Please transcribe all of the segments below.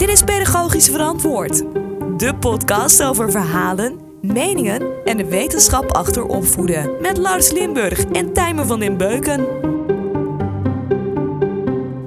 Dit is Pedagogisch Verantwoord. De podcast over verhalen, meningen en de wetenschap achter opvoeden. Met Lars Limburg en Tijmen van den Beuken.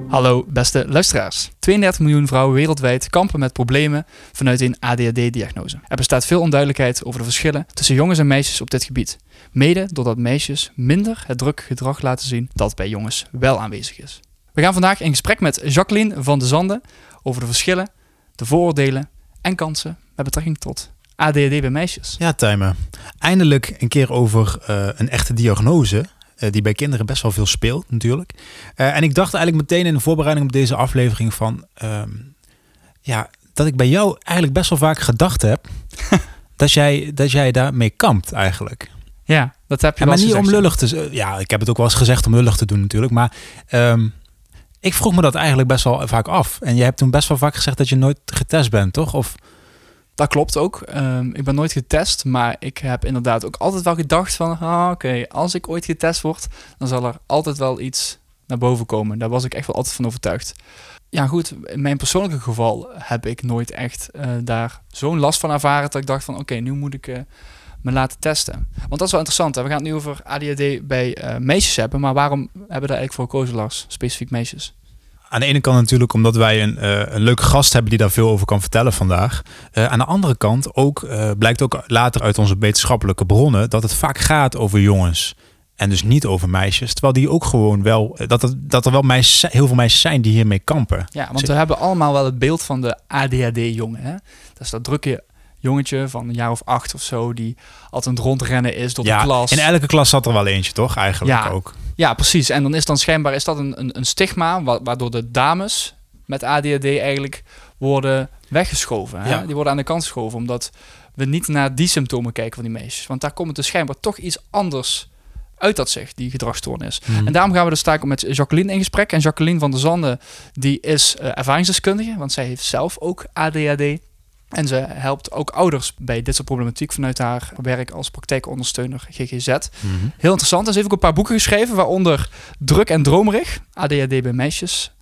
Hallo beste luisteraars. 32 miljoen vrouwen wereldwijd kampen met problemen vanuit een ADHD-diagnose. Er bestaat veel onduidelijkheid over de verschillen tussen jongens en meisjes op dit gebied. Mede doordat meisjes minder het druk gedrag laten zien dat bij jongens wel aanwezig is. We gaan vandaag in gesprek met Jacqueline van de Zanden over de verschillen, de vooroordelen en kansen met betrekking tot ADHD bij meisjes. Ja, Tijmen. Eindelijk een keer over eh, een echte diagnose. eh, die bij kinderen best wel veel speelt, natuurlijk. Eh, en ik dacht eigenlijk meteen in de voorbereiding op deze aflevering van... ehm, ja, dat ik bij jou eigenlijk best wel vaak gedacht heb... dat, jij, dat jij daarmee kampt eigenlijk. Ja, dat heb je Ja, wel maar niet om lullig te... Ja, ik heb het ook wel eens gezegd om lullig te doen natuurlijk. Maar ehm, ik vroeg me dat eigenlijk best wel vaak af. En je hebt toen best wel vaak gezegd dat je nooit getest bent, toch? Of Dat klopt ook. Ehm, ik ben nooit getest, maar ik heb inderdaad ook altijd wel gedacht van... Ah, oké, als ik ooit getest word, dan zal er altijd wel iets naar boven komen. Daar was ik echt wel altijd van overtuigd. Ja goed, in mijn persoonlijke geval heb ik nooit echt eh, daar zo'n last van ervaren... dat ik dacht van oké, nu moet ik eh, me laten testen. Want dat is wel interessant. We gaan het nu over ADHD bij eh, meisjes hebben. Maar waarom hebben daar eigenlijk voor gekozen, Lars? Specifiek meisjes. Aan de ene kant natuurlijk omdat wij een, eh, een leuke gast hebben die daar veel over kan vertellen vandaag. Eh, aan de andere kant ook, eh, blijkt ook later uit onze wetenschappelijke bronnen dat het vaak gaat over jongens. En dus niet over meisjes. Terwijl die ook gewoon wel, dat, er, dat er wel meisjes, heel veel meisjes zijn die hiermee kampen. Ja, want we hebben allemaal wel het beeld van de ADHD-jongen. Dat is dat drukke jongetje van een jaar of acht of zo... die altijd rondrennen is door ja, de klas. in elke klas zat er wel eentje, toch? Eigenlijk Ja. ook. Ja, precies. En dan is dan schijnbaar is dat een, een, een stigma... wa- waardoor de dames met ADHD eigenlijk worden weggeschoven. Hè? Ja. Die worden aan de kant geschoven... omdat we niet naar die symptomen kijken van die meisjes. Want daar komt het dus schijnbaar toch iets anders uit dat zich, die gedragsstoornis. Mhm. En daarom gaan we dus vaak met Jacqueline in gesprek. En Jacqueline van der Zanden, die is eh, ervaringsdeskundige, want zij heeft zelf ook ADHD. En ze helpt ook ouders bij dit soort problematiek vanuit haar werk als praktijkondersteuner GGZ. Mhm. Heel interessant. En ze heeft ook een paar boeken geschreven, waaronder Druk en Dromerig, ADHD bij meisjes.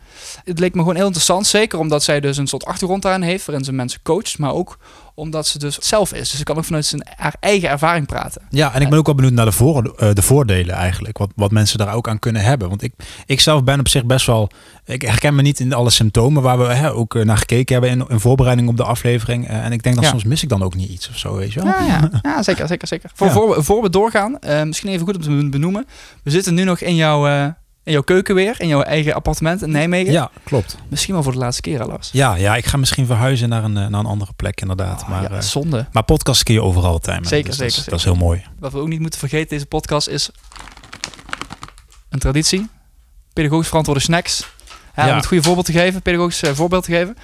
Het leek me gewoon heel interessant, zeker omdat zij dus een soort achtergrond daarin heeft, waarin ze mensen coacht, maar ook omdat ze dus zelf is. Dus ze kan ook vanuit zijn, haar eigen ervaring praten. Ja, en ik ben ook wel benieuwd naar de, voor, eh, de voordelen eigenlijk. Wat, wat mensen daar ook aan kunnen hebben. Want ik, ik zelf ben op zich best wel... Ik herken me niet in alle symptomen waar we hè, ook eh, naar gekeken hebben in, in voorbereiding op de aflevering. Eh, en ik denk dat Ja. soms mis ik dan ook niet iets of zo, weet je wel. Ja, ja. ja zeker, zeker, zeker. Voor, Ja. voor, we- voor we doorgaan, misschien even goed om te benoemen. We zitten nu nog in jouw, in jouw keuken weer, in jouw eigen appartement in Nijmegen. Ja, klopt. Misschien wel voor de laatste keer, Lars. Ja, ja, ik ga misschien verhuizen naar een, eh, naar een andere plek inderdaad. Oh, maar, ja, eh, zonde. maar podcast kun je overal timen. Zeker, Dus dat is- zeker, Dat is heel mooi. Wat we ook niet moeten vergeten, deze podcast is een traditie. Pedagogisch verantwoorde snacks. Ja, Om het goede voorbeeld te geven, pedagogisch eh, voorbeeld te geven.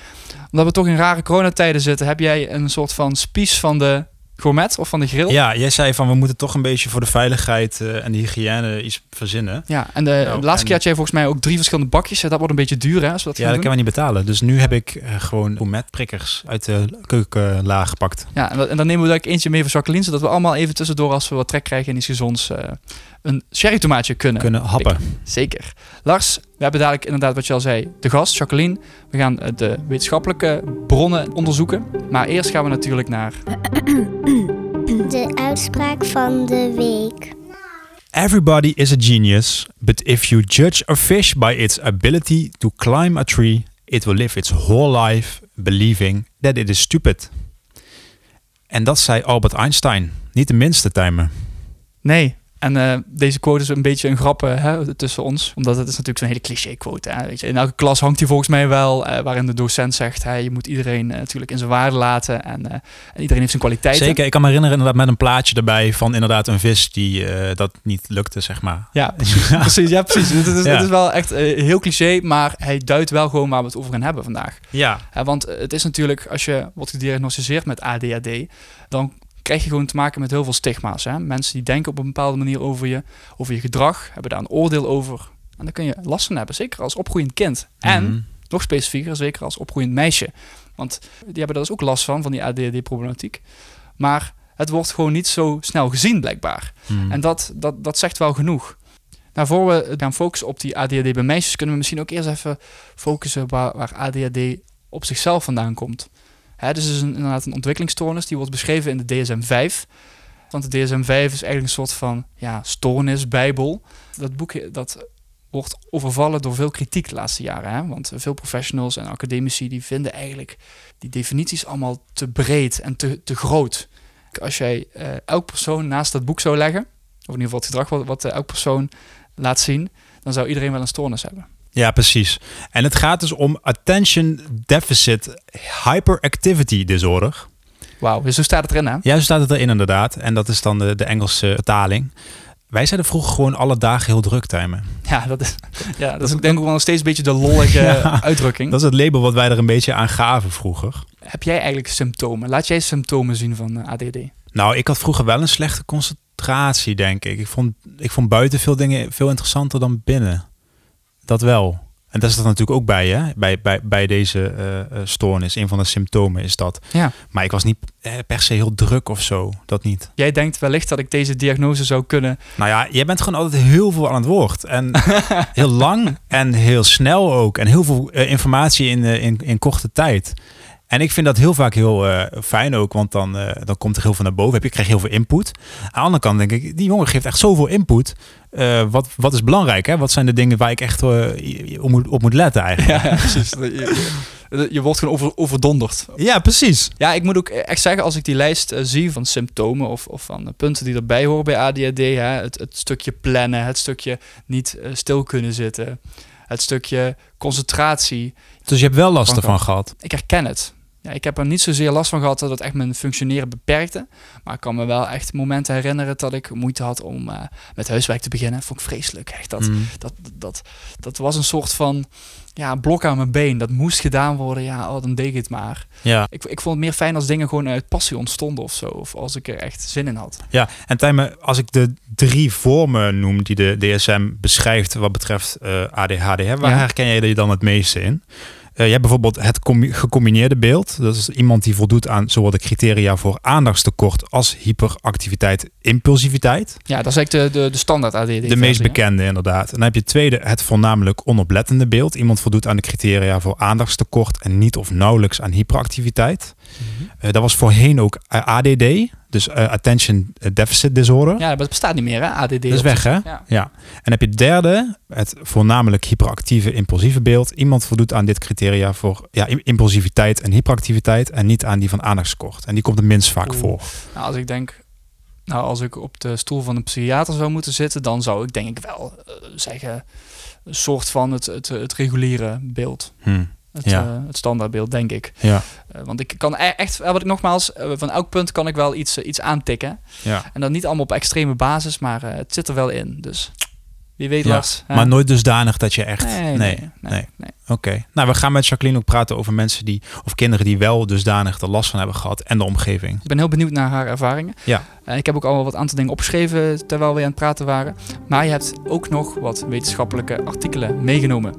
Omdat we toch in rare coronatijden zitten, heb jij een soort van spies van de gourmet of van de grill. Ja, jij zei van we moeten toch een beetje voor de veiligheid eh, en de hygiëne iets verzinnen. Ja, en de, Nou, de laatste en- keer had jij volgens mij ook drie verschillende bakjes. Dat wordt een beetje duur, hè? Als we dat Ja, dat doen. kunnen we niet betalen. Dus nu heb ik eh, gewoon gourmetprikkers uit de keukenlaag gepakt. Ja, en, dan nemen we daar eentje mee voor Jacqueline, zodat we allemaal even tussendoor, als we wat trek krijgen en iets gezonds, eh, een sherry tomaatje kunnen. Kunnen happen. Zeker. Lars, we hebben dadelijk inderdaad wat je al zei, de gast, Jacqueline. We gaan eh, de wetenschappelijke bronnen onderzoeken. Maar eerst gaan we natuurlijk naar... De uitspraak van de week. Everybody is a genius, but if you judge a fish by its ability to climb a tree, it will live its whole life believing that it is stupid. En dat zei Albert Einstein. Niet de minste timer. Nee. En eh, deze quote is een beetje een grap eh, hè, tussen ons. Omdat het is natuurlijk zo'n hele cliché quote. Hè, weet je. In elke klas hangt die volgens mij wel. eh, waarin de docent zegt, hè, je moet iedereen natuurlijk in zijn waarde laten. En, en iedereen heeft zijn kwaliteiten. Zeker, ik kan me herinneren inderdaad met een plaatje erbij van inderdaad een vis die dat niet lukte, zeg maar. Ja, precies. ja, precies. Het, is, Ja. is wel echt heel cliché, maar hij duidt wel gewoon waar we het over gaan hebben vandaag. Ja, want het is natuurlijk, als je wordt gediagnosticeerd met ADHD, dan krijg je gewoon te maken met heel veel stigma's. Hè? Mensen die denken op een bepaalde manier over je, over je gedrag, hebben daar een oordeel over. En daar kun je last van hebben, zeker als opgroeiend kind. En, Mhm. nog specifieker, zeker als opgroeiend meisje. Want die hebben daar dus ook last van, van die ADHD-problematiek. Maar het wordt gewoon niet zo snel gezien, blijkbaar. Mhm. En dat, dat, dat zegt wel genoeg. Nou, voor we gaan focussen op die ADHD bij meisjes, kunnen we misschien ook eerst even focussen waar, waar ADHD op zichzelf vandaan komt. Hè, dus het is een, inderdaad een ontwikkelingsstoornis die wordt beschreven in de DSM-5. Want de DSM-5 is eigenlijk een soort van ja, stoornisbijbel. Dat boek dat wordt overvallen door veel kritiek de laatste jaren. Hè? Want veel professionals en academici die vinden eigenlijk die definities allemaal te breed en te, te groot. Als jij uh, elk persoon naast dat boek zou leggen, of in ieder geval het gedrag wat, elk persoon laat zien, dan zou iedereen wel een stoornis hebben. Ja, precies. En het gaat dus om Attention Deficit Hyperactivity Disorder. Wauw, dus zo staat het erin hè? Ja, zo staat het erin inderdaad. En dat is dan de, de Engelse vertaling. Wij zeiden vroeger gewoon alle dagen heel druk timen. Ja, dat is, ja, dat is ik denk ook wel nog steeds een beetje de lollige uitdrukking. Dat is het label wat wij er een beetje aan gaven vroeger. Heb jij eigenlijk symptomen? Laat jij symptomen zien van eh, ADD? Nou, ik had vroeger wel een slechte concentratie, denk ik. Ik vond, ik vond buiten veel dingen veel interessanter dan binnen. Dat wel. En dat is dat natuurlijk ook bij, hè? Bij, bij, bij deze uh, stoornis. Een van de symptomen is dat. Ja. Maar ik was niet eh, per se heel druk of zo. Dat niet. Jij denkt wellicht dat ik deze diagnose zou kunnen. Nou ja, jij bent gewoon altijd heel veel aan het woord. En heel lang en heel snel ook. En heel veel uh, informatie in, uh, in, in korte tijd. En ik vind dat heel vaak heel uh, fijn ook, want dan, uh, dan komt er heel veel naar boven. Heb je krijg heel veel input. Aan de andere kant denk ik, die jongen geeft echt zoveel input. Uh, wat, wat is belangrijk? Hè? Wat zijn de dingen waar ik echt op, moet, op moet letten eigenlijk? Ja, precies. Je, je, wordt gewoon over, overdonderd. Ja, precies. Ja, ik moet ook echt zeggen, als ik die lijst zie van symptomen of, of van punten die erbij horen bij ADHD, hè, het, het stukje plannen, het stukje niet stil kunnen zitten, het stukje concentratie. Dus je hebt wel last ervan gehad? Ik herken het. Ja, ik heb er niet zozeer last van gehad dat het echt mijn functioneren beperkte. Maar ik kan me wel echt momenten herinneren dat ik moeite had om uh, met huiswerk te beginnen. Vond ik vreselijk. Echt, dat, mm. dat, dat, dat was een soort van ja, blok aan mijn been. Dat moest gedaan worden. Ja, oh, dan deed ik het maar. Ja. Ik, ik vond het meer fijn als dingen gewoon uit passie ontstonden of zo. Of als ik er echt zin in had. Ja, en Tijmen, als ik de drie vormen noem die de DSM beschrijft wat betreft uh, ADHD, hè, waar ja. herken jij je dan het meeste in? Uh, je hebt bijvoorbeeld het gecombineerde beeld. Dat is iemand die voldoet aan zowel de criteria voor aandachtstekort als hyperactiviteit, impulsiviteit. Ja, dat is eigenlijk de, de, de standaard ADD. De meest bekende inderdaad. En dan heb je het tweede, het voornamelijk onoplettende beeld. Iemand voldoet aan de criteria voor aandachtstekort en niet of nauwelijks aan hyperactiviteit. Mm -hmm. uh, dat was voorheen ook ADD, dus uh, Attention Deficit Disorder. Ja, dat bestaat niet meer, hè? ADD. Dat is weg, hè? Ja. ja. En heb je het derde, het voornamelijk hyperactieve, impulsieve beeld. Iemand voldoet aan dit criteria voor ja, impulsiviteit en hyperactiviteit en niet aan die van aandachtstekort. En die komt het minst vaak Oeh. voor. Nou, als ik denk, nou, als ik op de stoel van een psychiater zou moeten zitten, dan zou ik denk ik wel uh, zeggen, een soort van het, het, het reguliere beeld. Hmm. Het, Ja. uh, het standaardbeeld, denk ik. Ja, Uh, want ik kan e- echt, wat ik nogmaals, uh, van elk punt kan ik wel iets, iets aantikken. ja. En dan niet allemaal op extreme basis, maar het zit er wel in. Dus wie weet, Ja, Lars. Maar nooit dusdanig dat je echt... Nee, nee, nee, nee, nee. nee. Oké. Nou, we gaan met Jacqueline ook praten over mensen die... of kinderen die wel dusdanig er last van hebben gehad en de omgeving. Ik ben heel benieuwd naar haar ervaringen. Ja. Uh, ik heb ook al wat aantal dingen opgeschreven terwijl we aan het praten waren. Maar je hebt ook nog wat wetenschappelijke artikelen meegenomen.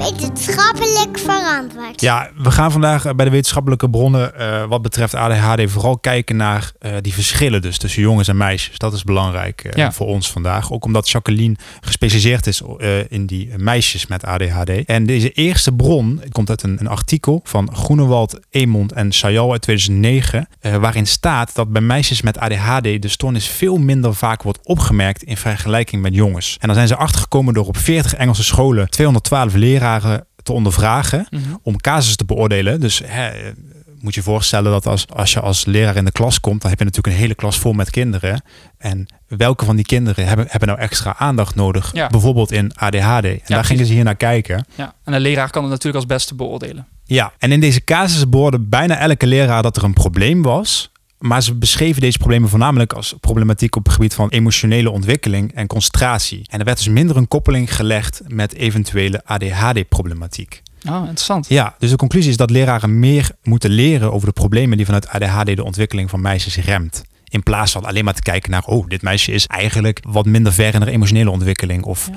Wetenschappelijk verantwoord. Ja, we gaan vandaag eh, bij de wetenschappelijke bronnen eh, wat betreft ADHD vooral kijken naar eh, die verschillen dus tussen jongens en meisjes. Dat is belangrijk eh, Ja. voor ons vandaag. Ook omdat Jacqueline gespecialiseerd is eh, in die meisjes met ADHD. En deze eerste bron komt uit een, een artikel van Groenewald, Emond en Sayal uit 2009. eh, waarin staat dat bij meisjes met ADHD de stoornis veel minder vaak wordt opgemerkt in vergelijking met jongens. En dan zijn ze achtergekomen door op 40 Engelse scholen 212 leraren te ondervragen om casus te beoordelen. Dus hè, moet je voorstellen dat als, als je als leraar in de klas komt, dan heb je natuurlijk een hele klas vol met kinderen. En welke van die kinderen hebben, hebben nou extra aandacht nodig? Ja. Bijvoorbeeld in ADHD. En daar precies. gingen ze hier naar kijken. Ja. En een leraar kan het natuurlijk als beste beoordelen. Ja, en in deze casus behoorde bijna elke leraar dat er een probleem was. Maar ze beschreven deze problemen voornamelijk als problematiek op het gebied van emotionele ontwikkeling en concentratie. En er werd dus minder een koppeling gelegd met eventuele ADHD-problematiek. Oh, interessant. Ja, dus de conclusie is dat leraren meer moeten leren over de problemen die vanuit ADHD de ontwikkeling van meisjes remt. In plaats van alleen maar te kijken naar, oh, dit meisje is eigenlijk wat minder ver in haar emotionele ontwikkeling. Of, Ja.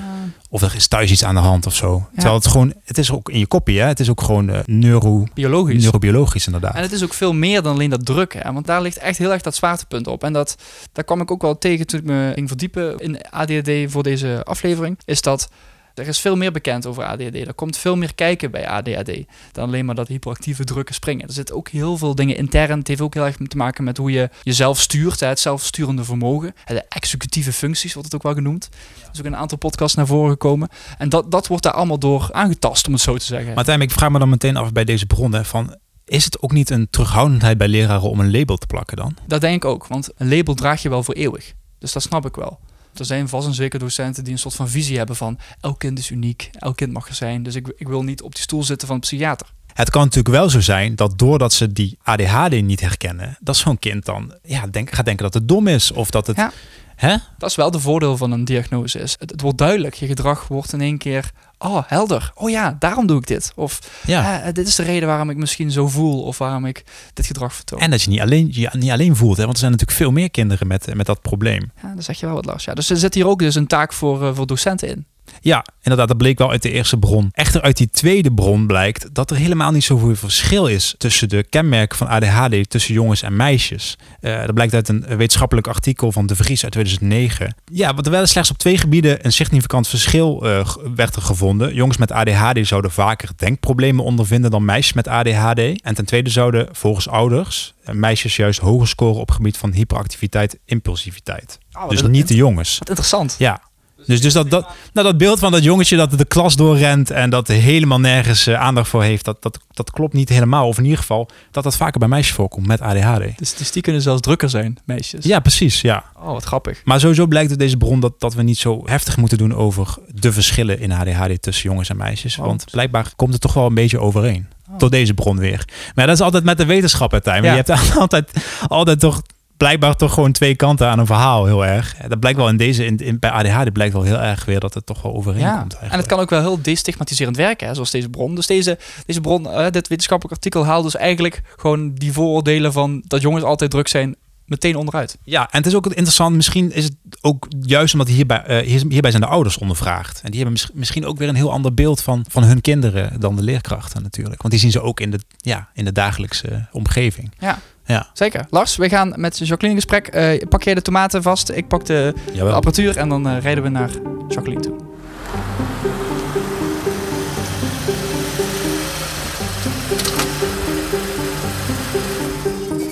of er is thuis iets aan de hand of zo. Terwijl het gewoon, het is ook in je kopie, hè? Het is ook gewoon eh, neuro, Biologisch. neurobiologisch inderdaad. En het is ook veel meer dan alleen dat druk. Hè? Want daar ligt echt heel erg dat zwaartepunt op. En dat, daar kwam ik ook wel tegen toen ik me ging verdiepen in ADHD voor deze aflevering. Is dat Er is veel meer bekend over ADHD. Er komt veel meer kijken bij ADHD dan alleen maar dat hyperactieve drukken springen. Er zitten ook heel veel dingen intern. Het heeft ook heel erg te maken met hoe je jezelf stuurt, het zelfsturende vermogen, de executieve functies wordt het ook wel genoemd. Er is ook een aantal podcasts naar voren gekomen. En dat, dat wordt daar allemaal door aangetast, om het zo te zeggen. Maar Tijm, ik vraag me dan meteen af bij deze bronnen van is het ook niet een terughoudendheid bij leraren om een label te plakken dan? Dat denk ik ook, want een label draag je wel voor eeuwig. Dus dat snap ik wel. Er zijn vast en zeker docenten die een soort van visie hebben van elk kind is uniek, elk kind mag er zijn. Dus ik, ik wil niet op die stoel zitten van een psychiater. Het kan natuurlijk wel zo zijn dat doordat ze die ADHD niet herkennen, dat zo'n kind dan ja, denk, gaat denken dat het dom is of dat het. Ja. Hè? Dat is wel de voordeel van een diagnose. Is. Het, het wordt duidelijk. Je gedrag wordt in één keer. Oh, helder. Oh ja, daarom doe ik dit. Of Ja. eh, dit is de reden waarom ik misschien zo voel. Of waarom ik dit gedrag vertoon. En dat je niet alleen, je niet alleen voelt, hè? want er zijn natuurlijk veel meer kinderen met, met dat probleem. Ja, dan zeg je wel wat Lars. Ja, dus er zit hier ook dus een taak voor, eh, voor docenten in. Ja, inderdaad, dat bleek wel uit de eerste bron. Echter, uit die tweede bron blijkt dat er helemaal niet zoveel verschil is tussen de kenmerken van ADHD tussen jongens en meisjes. Eh, dat blijkt uit een wetenschappelijk artikel van De Vries uit 2009. Ja, want er wel slechts op twee gebieden een significant verschil eh, werd er gevonden. Jongens met ADHD zouden vaker denkproblemen ondervinden dan meisjes met ADHD. En ten tweede zouden volgens ouders eh, meisjes juist hoger scoren op het gebied van hyperactiviteit, impulsiviteit. Oh, dus niet de jongens. Wat interessant. Ja. Dus, dus dat, dat, nou, dat beeld van dat jongetje dat de klas doorrent en dat er helemaal nergens eh, aandacht voor heeft, dat, dat, dat klopt niet helemaal. Of in ieder geval dat dat vaker bij meisjes voorkomt met ADHD. Dus, dus die kunnen zelfs drukker zijn, meisjes. Ja, precies. Ja. Oh, wat grappig. Maar sowieso blijkt uit deze bron dat, dat we niet zo heftig moeten doen over de verschillen in ADHD tussen jongens en meisjes. Want? Want blijkbaar komt het toch wel een beetje overeen. Oh. Tot deze bron weer. Maar dat is altijd met de wetenschap. Ja. Je hebt altijd, altijd toch blijkbaar toch gewoon twee kanten aan een verhaal, heel erg. Dat blijkt wel in deze, in, in, bij ADHD blijkt wel heel erg weer dat het toch wel overeen Ja, en het kan ook wel heel destigmatiserend werken, hè, zoals deze bron. Dus deze, deze bron, eh, dit wetenschappelijk artikel haalt dus eigenlijk gewoon die vooroordelen van dat jongens altijd druk zijn, meteen onderuit. Ja, en het is ook interessant, misschien is het ook juist omdat hierbij, eh, hier- hierbij zijn de ouders ondervraagd. En die hebben mis- misschien ook weer een heel ander beeld van, van hun kinderen dan de leerkrachten natuurlijk. Want die zien ze ook in de, ja, in de dagelijkse omgeving. Ja. Ja. Zeker. Lars, we gaan met Jacqueline in gesprek. Eh, pak jij de tomaten vast, ik pak de, apparatuur en dan eh, rijden we naar Jacqueline toe.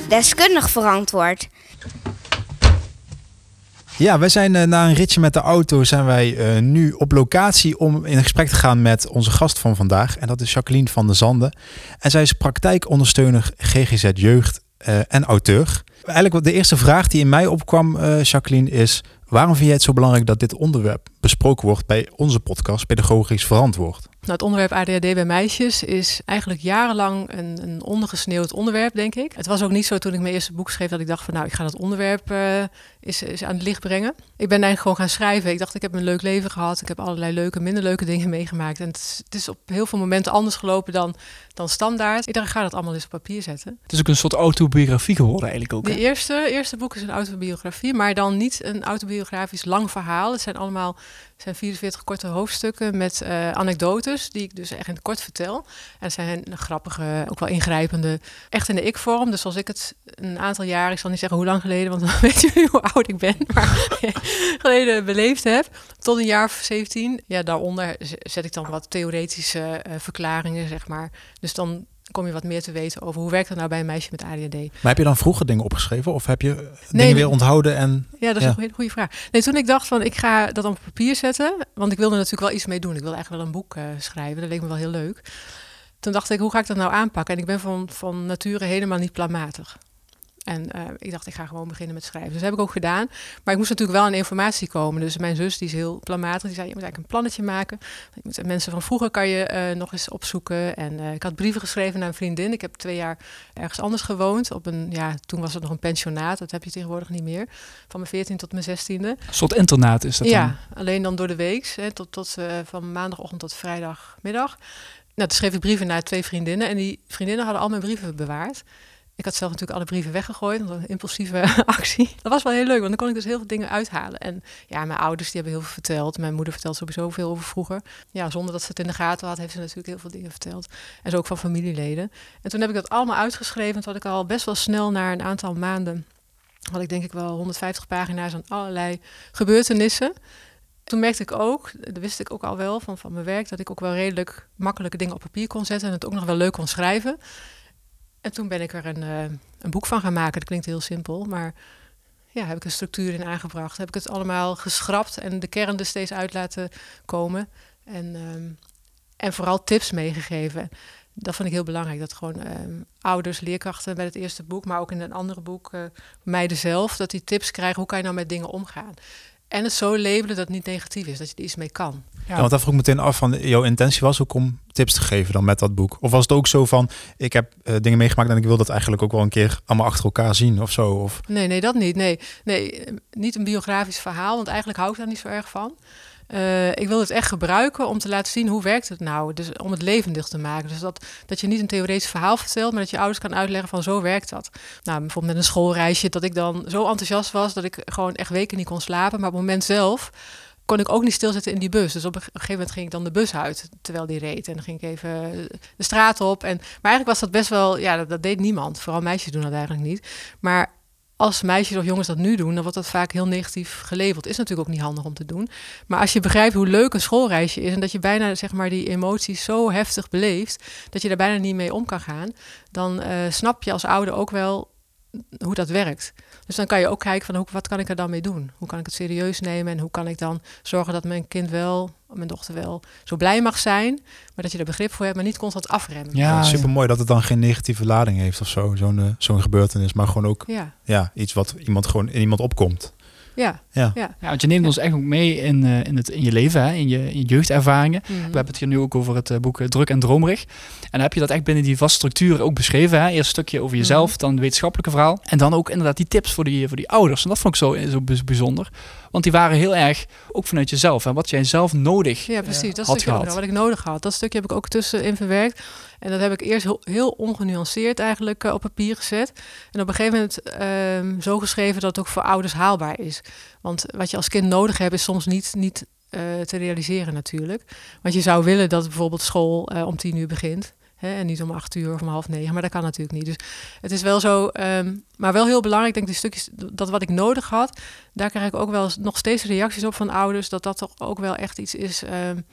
Deskundig verantwoord. Ja, wij zijn eh, na een ritje met de auto zijn wij eh, nu op locatie om in gesprek te gaan met onze gast van vandaag. En dat is Jacqueline van der Zanden. En zij is praktijkondersteuner GGZ Jeugd eh, en auteur. Eigenlijk de eerste vraag die in mij opkwam, eh, Jacqueline, is... waarom vind jij het zo belangrijk dat dit onderwerp besproken wordt bij onze podcast Pedagogisch Verantwoord? Nou, het onderwerp ADHD bij meisjes is eigenlijk jarenlang een, een ondergesneeuwd onderwerp, denk ik. Het was ook niet zo toen ik mijn eerste boek schreef dat ik dacht van nou, ik ga dat onderwerp eh is, is aan het licht brengen. Ik ben eigenlijk gewoon gaan schrijven. Ik dacht, ik heb een leuk leven gehad. Ik heb allerlei leuke, minder leuke dingen meegemaakt. En het is op heel veel momenten anders gelopen dan, dan standaard. Ik dacht, ik ga dat allemaal eens op papier zetten. Het is ook een soort autobiografie geworden eigenlijk ook. De eerste, eerste boek is een autobiografie, maar dan niet een autobiografisch lang verhaal. Het zijn allemaal het zijn 44 korte hoofdstukken met eh, anekdotes die ik dus echt in het kort vertel. En het zijn grappige, ook wel ingrijpende, echt in de ik-vorm. Dus als ik het een aantal jaar, ik zal niet zeggen hoe lang geleden, want dan weten jullie hoe oud ik ben, maar geleden beleefd heb, tot een jaar of 17. Ja, daaronder zet ik dan wat theoretische eh, verklaringen, zeg maar. Dus dan kom je wat meer te weten over hoe werkt het nou bij een meisje met ADHD. Maar heb je dan vroeger dingen opgeschreven of heb je dingen weer onthouden? En Ja, dat is Ja. een goede, goede vraag. Nee, toen ik dacht van ik ga dat op papier zetten, want ik wilde natuurlijk wel iets mee doen. Ik wilde eigenlijk wel een boek eh, schrijven. Dat leek me wel heel leuk. Toen dacht ik, hoe ga ik dat nou aanpakken? En ik ben van, van nature helemaal niet planmatig. En eh, ik dacht, ik ga gewoon beginnen met schrijven. Dus dat heb ik ook gedaan. Maar ik moest natuurlijk wel aan informatie komen. Dus mijn zus, die is heel planmatig, die zei, je moet eigenlijk een plannetje maken. Je moet, mensen van vroeger kan je eh, nog eens opzoeken. En eh, ik had brieven geschreven naar een vriendin. Ik heb twee jaar ergens anders gewoond. Op een, ja, toen was het nog een pensionaat. Dat heb je tegenwoordig niet meer. Van mijn 14 tot mijn 16e. Een soort internaat is dat Ja, dan. alleen dan door de week, hè, tot, tot, van maandagochtend tot vrijdagmiddag. Nou, toen schreef ik brieven naar twee vriendinnen en die vriendinnen hadden al mijn brieven bewaard. Ik had zelf natuurlijk alle brieven weggegooid, dat was een impulsieve actie. Dat was wel heel leuk, want dan kon ik dus heel veel dingen uithalen. En ja, mijn ouders die hebben heel veel verteld. Mijn moeder vertelt sowieso veel over vroeger. Ja, zonder dat ze het in de gaten had, heeft ze natuurlijk heel veel dingen verteld. En zo ook van familieleden. En toen heb ik dat allemaal uitgeschreven. Toen had ik al best wel snel na een aantal maanden, had ik denk ik wel 150 pagina's aan allerlei gebeurtenissen. Toen merkte ik ook, dat wist ik ook al wel van, van mijn werk, dat ik ook wel redelijk makkelijke dingen op papier kon zetten en het ook nog wel leuk kon schrijven. En toen ben ik er een, uh, een boek van gaan maken. Dat klinkt heel simpel, maar ja, heb ik een structuur in aangebracht. Heb ik het allemaal geschrapt en de kern er steeds uit laten komen. En, um, en vooral tips meegegeven. Dat vond ik heel belangrijk. Dat gewoon um, ouders, leerkrachten bij het eerste boek, maar ook in een andere boek, uh, meiden zelf, dat die tips krijgen. Hoe kan je nou met dingen omgaan? En het zo labelen dat het niet negatief is, dat je er iets mee kan. Ja, want daar vroeg ik meteen af van jouw intentie was ook om tips te geven dan met dat boek. Of was het ook zo van ik heb uh, dingen meegemaakt en ik wil dat eigenlijk ook wel een keer allemaal achter elkaar zien of zo? Of... Nee, nee, dat niet. Nee, nee, niet een biografisch verhaal, want eigenlijk hou ik daar niet zo erg van. Uh, ik wil het echt gebruiken om te laten zien hoe werkt het nou. Dus om het levendig te maken. Dus dat, dat je niet een theoretisch verhaal vertelt, maar dat je ouders kan uitleggen van zo werkt dat. Nou, bijvoorbeeld met een schoolreisje, dat ik dan zo enthousiast was dat ik gewoon echt weken niet kon slapen. Maar op het moment zelf kon ik ook niet stilzitten in die bus. Dus op een gegeven moment ging ik dan de bus uit terwijl die reed. En dan ging ik even de straat op. En, maar eigenlijk was dat best wel, ja, dat, dat deed niemand. Vooral meisjes doen dat eigenlijk niet. Maar als meisjes of jongens dat nu doen, dan wordt dat vaak heel negatief gelabeld. Is natuurlijk ook niet handig om te doen. Maar als je begrijpt hoe leuk een schoolreisje is en dat je bijna zeg maar die emoties zo heftig beleeft dat je daar bijna niet mee om kan gaan, dan uh, snap je als ouder ook wel hoe dat werkt. Dus dan kan je ook kijken van hoe, wat kan ik er dan mee doen? Hoe kan ik het serieus nemen en hoe kan ik dan zorgen dat mijn kind wel, mijn dochter wel, zo blij mag zijn, maar dat je er begrip voor hebt, maar niet constant afremmen. Ja, super mooi dat het dan geen negatieve lading heeft of zo, zo'n zo'n gebeurtenis, maar gewoon ook ja. Ja, iets wat iemand gewoon in iemand opkomt. Ja, ja. ja. want je neemt ons echt ook mee in, uh, in, het, in je leven, hè? In, je, in je jeugdervaringen. Mhm. We hebben het hier nu ook over het uh, boek Druk en Dromerig. En dan heb je dat echt binnen die vaste structuur ook beschreven. Hè? Eerst een stukje over jezelf, Mhm. dan het wetenschappelijke verhaal. En dan ook inderdaad die tips voor die, voor die ouders. En dat vond ik zo, zo bijzonder. Want die waren heel erg ook vanuit jezelf. En wat jij zelf nodig Ja, precies. uh, dat had stukje gehad. wat ik nodig had. Dat stukje heb ik ook tussenin verwerkt. En dat heb ik eerst heel, heel ongenuanceerd eigenlijk uh, op papier gezet. En op een gegeven moment um, zo geschreven dat het ook voor ouders haalbaar is. Want wat je als kind nodig hebt is soms niet, niet uh, te realiseren natuurlijk. Want je zou willen dat bijvoorbeeld school uh, om tien uur begint. Hè, en niet om acht uur of om half negen, maar dat kan natuurlijk niet. Dus het is wel zo, um, maar wel heel belangrijk, denk ik, die stukjes, dat wat ik nodig had, daar krijg ik ook wel nog steeds reacties op van ouders, dat dat toch ook wel echt iets is um,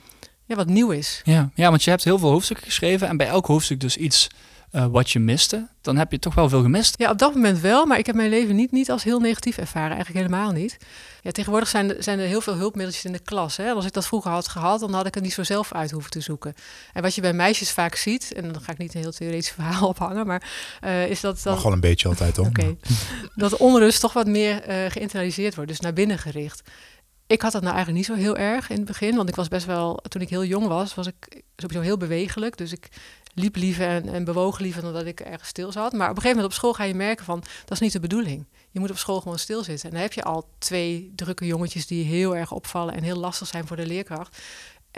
ja, wat nieuw is. Ja, ja, want je hebt heel veel hoofdstukken geschreven en bij elk hoofdstuk dus iets uh, wat je miste. Dan heb je toch wel veel gemist. Ja, op dat moment wel, maar ik heb mijn leven niet, niet als heel negatief ervaren, eigenlijk helemaal niet. Ja, tegenwoordig zijn, zijn er heel veel hulpmiddeltjes in de klas. Hè? Als ik dat vroeger had gehad, dan had ik het niet zo zelf uit hoeven te zoeken. En wat je bij meisjes vaak ziet, en dan ga ik niet een heel theoretisch verhaal ophangen, maar uh, is dat... dat Mag wel een beetje altijd, hoor. Oké. Okay. dat onrust toch wat meer uh, geïnternaliseerd wordt, dus naar binnen gericht. Ik had dat nou eigenlijk niet zo heel erg in het begin, want ik was best wel, toen ik heel jong was, was ik sowieso heel bewegelijk. Dus ik liep liever en, en bewoog liever dan dat ik ergens stil zat. Maar op een gegeven moment op school ga je merken van, dat is niet de bedoeling. Je moet op school gewoon stilzitten. En dan heb je al twee drukke jongetjes die heel erg opvallen en heel lastig zijn voor de leerkracht.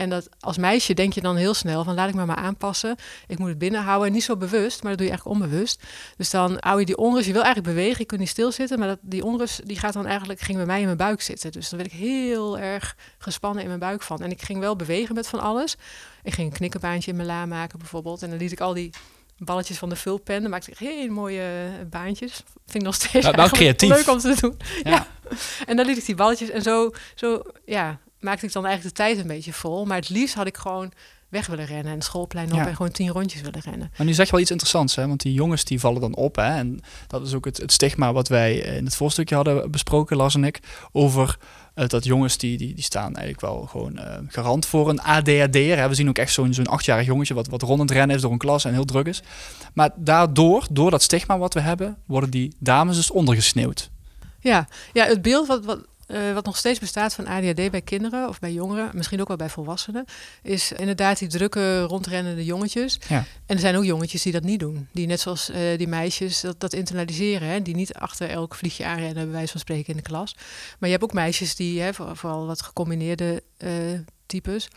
En dat als meisje denk je dan heel snel van laat ik me maar aanpassen. Ik moet het binnenhouden. En niet zo bewust, maar dat doe je eigenlijk onbewust. Dus dan hou je die onrust. Je wil eigenlijk bewegen, je kunt niet stilzitten. Maar dat, die onrust die gaat dan eigenlijk, ging bij mij in mijn buik zitten. Dus dan werd ik heel erg gespannen in mijn buik van. En ik ging wel bewegen met van alles. Ik ging een knikkerbaantje in mijn la maken bijvoorbeeld. En dan liet ik al die balletjes van de vulpen. Dan maakte ik hele mooie baantjes. Vind ik nog steeds nou, wel creatief. leuk om te doen. Ja. ja. En dan liet ik die balletjes en zo, zo ja, maakte ik dan eigenlijk de tijd een beetje vol. Maar het liefst had ik gewoon weg willen rennen en het schoolplein op Ja. en gewoon tien rondjes willen rennen. Maar nu zeg je wel iets interessants, hè? want die jongens die vallen dan op. Hè? En dat is ook het, het stigma wat wij in het voorstukje hadden besproken, Lars en ik, over uh, dat jongens die, die, die staan eigenlijk wel gewoon uh, garant voor een ADHD'er. Hè? We zien ook echt zo'n zo'n achtjarig jongetje wat, wat rond het rennen is door een klas en heel druk is. Maar daardoor, door dat stigma wat we hebben, worden die dames dus ondergesneeuwd. Ja, ja het beeld wat, wat, uh, wat nog steeds bestaat van ADHD bij kinderen of bij jongeren, misschien ook wel bij volwassenen, is inderdaad die drukke rondrennende jongetjes. Ja. En er zijn ook jongetjes die dat niet doen. Die net zoals uh, die meisjes dat, dat internaliseren. Hè? Die niet achter elk vliegje aanrennen, bij wijze van spreken in de klas. Maar je hebt ook meisjes die, hè, voor, vooral wat gecombineerde uh, types,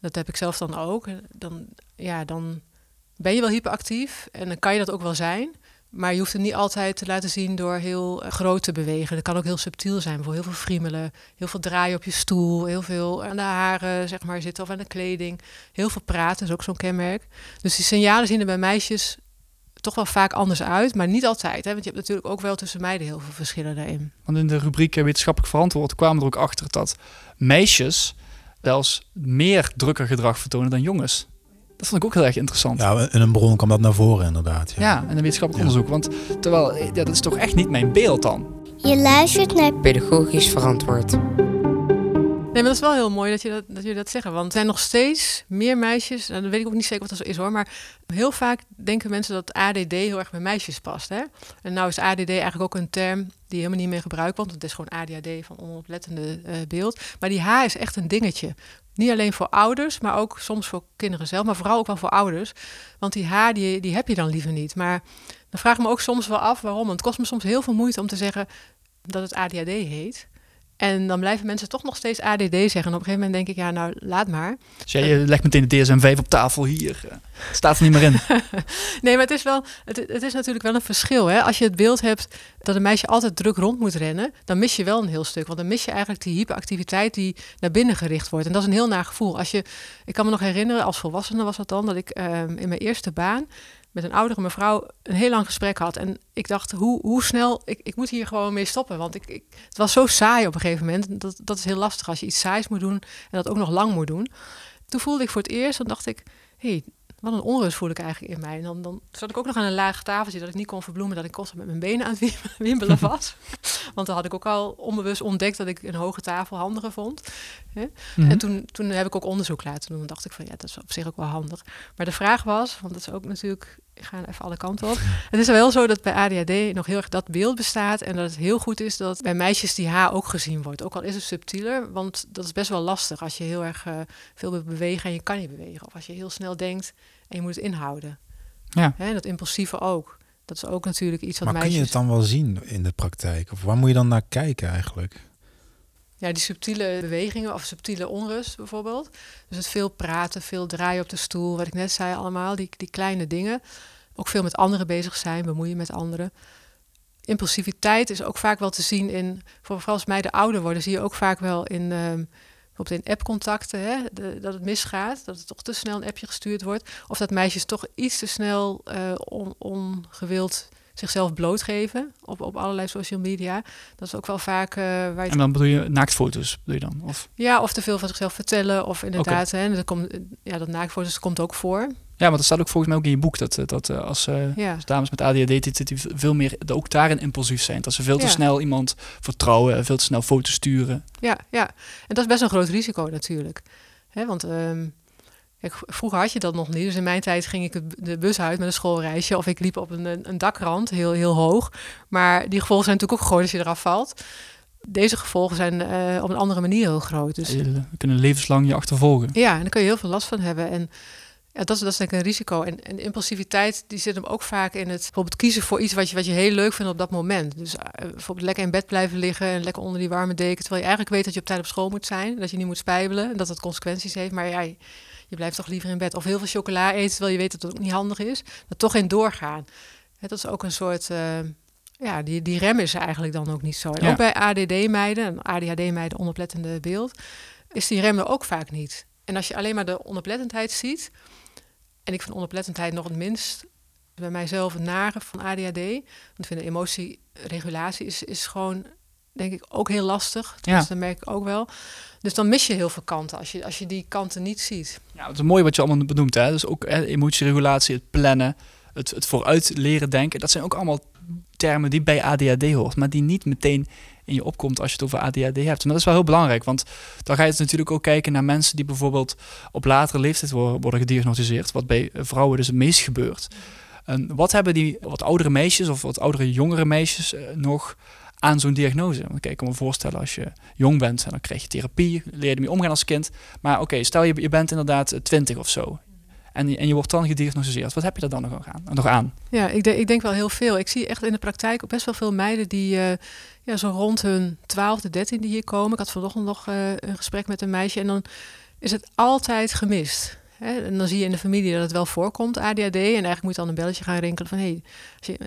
dat heb ik zelf dan ook. Dan, ja, dan ben je wel hyperactief en dan kan je dat ook wel zijn. Maar je hoeft het niet altijd te laten zien door heel groot te bewegen. Dat kan ook heel subtiel zijn. Bijvoorbeeld heel veel friemelen, heel veel draaien op je stoel, heel veel aan de haren zeg maar, zitten of aan de kleding. Heel veel praten is ook zo'n kenmerk. Dus die signalen zien er bij meisjes toch wel vaak anders uit, maar niet altijd. Hè? Want je hebt natuurlijk ook wel tussen meiden heel veel verschillen daarin. Want in de rubriek eh, wetenschappelijk verantwoord kwamen er ook achter dat meisjes zelfs meer drukker gedrag vertonen dan jongens. Dat vond ik ook heel erg interessant. Ja, in een bron kwam dat naar voren inderdaad. Ja. in een wetenschappelijk Ja. onderzoek. Want terwijl, eh, ja, dat is toch echt niet mijn beeld dan. Je luistert naar Pedagogisch verantwoord. Nee, maar dat is wel heel mooi dat, je dat, dat jullie dat zeggen. Want er zijn nog steeds meer meisjes, en dan weet ik ook niet zeker wat dat zo is hoor, maar heel vaak denken mensen dat ADD heel erg bij meisjes past. Hè? En nou is ADD eigenlijk ook een term die helemaal niet meer gebruikt wordt, want het is gewoon ADHD van onoplettende eh, beeld. Maar die H is echt een dingetje. Niet alleen voor ouders, maar ook soms voor kinderen zelf, maar vooral ook wel voor ouders. Want die H, die, die heb je dan liever niet. Maar dan vraag ik me ook soms wel af waarom. Het kost me soms heel veel moeite om te zeggen dat het ADHD heet. En dan blijven mensen toch nog steeds ADD zeggen. En op een gegeven moment denk ik, ja, nou, laat maar. Dus jij eh, legt meteen de DSM-5 op tafel hier. eh, Het staat er niet meer in. Nee, maar het is, wel, het, het is natuurlijk wel een verschil. Hè? Als je het beeld hebt dat een meisje altijd druk rond moet rennen, dan mis je wel een heel stuk. Want dan mis je eigenlijk die hyperactiviteit die naar binnen gericht wordt. En dat is een heel naar gevoel. Als je, ik kan me nog herinneren, als volwassene was dat dan, dat ik ehm, in mijn eerste baan met een oudere mevrouw een heel lang gesprek had. En ik dacht, hoe, hoe snel, ik, ik moet hier gewoon mee stoppen. Want ik, ik, het was zo saai op een gegeven moment. Dat, dat is heel lastig als je iets saais moet doen en dat ook nog lang moet doen. Toen voelde ik voor het eerst, dan dacht ik, hé, hey, wat een onrust voel ik eigenlijk in mij. En dan, dan zat ik ook nog aan een laag tafeltje dat ik niet kon verbloemen dat ik constant met mijn benen aan het wim- wimpelen was. Want dan had ik ook al onbewust ontdekt dat ik een hoge tafel handiger vond. Hè? Mhm. En toen, toen heb ik ook onderzoek laten doen. En dacht ik van ja, dat is op zich ook wel handig. Maar de vraag was, want dat is ook natuurlijk, ik ga even alle kanten op. Het is wel zo dat bij ADHD nog heel erg dat beeld bestaat. En dat het heel goed is dat bij meisjes die H ook gezien wordt. Ook al is het subtieler, want dat is best wel lastig als je heel erg eh, veel wil bewegen en je kan niet bewegen. Of als je heel snel denkt en je moet het inhouden. Ja. Hè, dat impulsieve ook. Dat is ook natuurlijk iets wat Maar kun je het dan wel zien in de praktijk? Of waar moet je dan naar kijken eigenlijk? Ja, die subtiele bewegingen of subtiele onrust bijvoorbeeld. Dus het veel praten, veel draaien op de stoel, wat ik net zei allemaal, die, die kleine dingen. Ook veel met anderen bezig zijn, bemoeien met anderen. Impulsiviteit is ook vaak wel te zien in, vooral als meiden ouder worden, zie je ook vaak wel in, ehm, bijvoorbeeld appcontacten, hè, dat het misgaat, dat er toch te snel een appje gestuurd wordt. Of dat meisjes toch iets te snel eh, on- ongewild zichzelf blootgeven op, op allerlei social media. Dat is ook wel vaak eh, waar je En dan bedoel je naaktfoto's, bedoel je dan? Of, ja, of te veel van zichzelf vertellen. Of inderdaad, hè, dat komt, ja, dat naaktfoto's komt ook voor. ja, maar dat staat ook volgens mij ook in je boek. Dat, eh, dat eh, als, Ja, als dames met ADHD dit- dit- die veel meer ook daarin impulsief zijn. Dat ze veel te Ja. snel iemand vertrouwen, veel te snel foto's sturen. ja, ja. En dat is best een groot risico natuurlijk. Hè, want ehm, kijk, vroeger had je dat nog niet. Dus in mijn tijd ging ik de bus uit met een schoolreisje. Of ik liep op een, een dakrand, heel, heel hoog. Maar die gevolgen zijn natuurlijk ook groot als je eraf valt. Deze gevolgen zijn eh, op een andere manier heel groot. Dus We kunnen levenslang je achtervolgen. Ja, en daar kun je heel veel last van hebben. En ja, dat, is, dat is denk ik een risico. En, en impulsiviteit, die zit hem ook vaak in het bijvoorbeeld kiezen voor iets wat je, wat je heel leuk vindt op dat moment. Dus eh, bijvoorbeeld lekker in bed blijven liggen en lekker onder die warme deken. Terwijl je eigenlijk weet dat je op tijd op school moet zijn. Dat je niet moet spijbelen en dat dat consequenties heeft. Maar ja, je, blijft toch liever in bed. Of heel veel chocola eten, terwijl je weet dat het ook niet handig is. Dat toch in doorgaan. Hè, dat is ook een soort... eh, ja, die, die rem is eigenlijk dan ook niet zo. En Ja. ook bij ADD-meiden, en ADHD-meiden, onoplettende beeld, is die rem er ook vaak niet. En als je alleen maar de onoplettendheid ziet, en ik vind onoplettendheid nog het minst bij mijzelf het nare van ADHD, want ik vind de emotieregulatie is, is gewoon, denk ik, ook heel lastig. Ja. Dus dat merk ik ook wel. Dus dan mis je heel veel kanten als je, als je die kanten niet ziet. Ja, het is mooi wat je allemaal benoemt. Hè? Dus ook hè, emotieregulatie, het plannen, het, het vooruit leren denken. Dat zijn ook allemaal termen die bij ADHD hoort, maar die niet meteen in je opkomt als je het over ADHD hebt. Maar dat is wel heel belangrijk, want dan ga je natuurlijk ook kijken naar mensen die bijvoorbeeld op latere leeftijd worden, worden gediagnosticeerd, wat bij vrouwen dus het meest gebeurt. En wat hebben die wat oudere meisjes of wat oudere jongere meisjes eh, nog aan zo'n diagnose? Want kijk, ik kan me voorstellen als je jong bent, dan krijg je therapie, leer je ermee omgaan als kind. Maar oké, stel je, je bent inderdaad eh, 20 of zo. En, en je wordt dan gediagnosticeerd. Wat heb je daar dan nog aan? Nog aan? Ja, ik, denk ik denk wel heel veel. Ik zie echt in de praktijk ook best wel veel meiden die eh, ja, zo rond hun twaalfde, dertiende hier komen. Ik had vanochtend nog eh, een gesprek met een meisje en dan is het altijd gemist. En dan zie je in de familie dat het wel voorkomt, ADHD. En eigenlijk moet je dan een belletje gaan rinkelen van... Hey,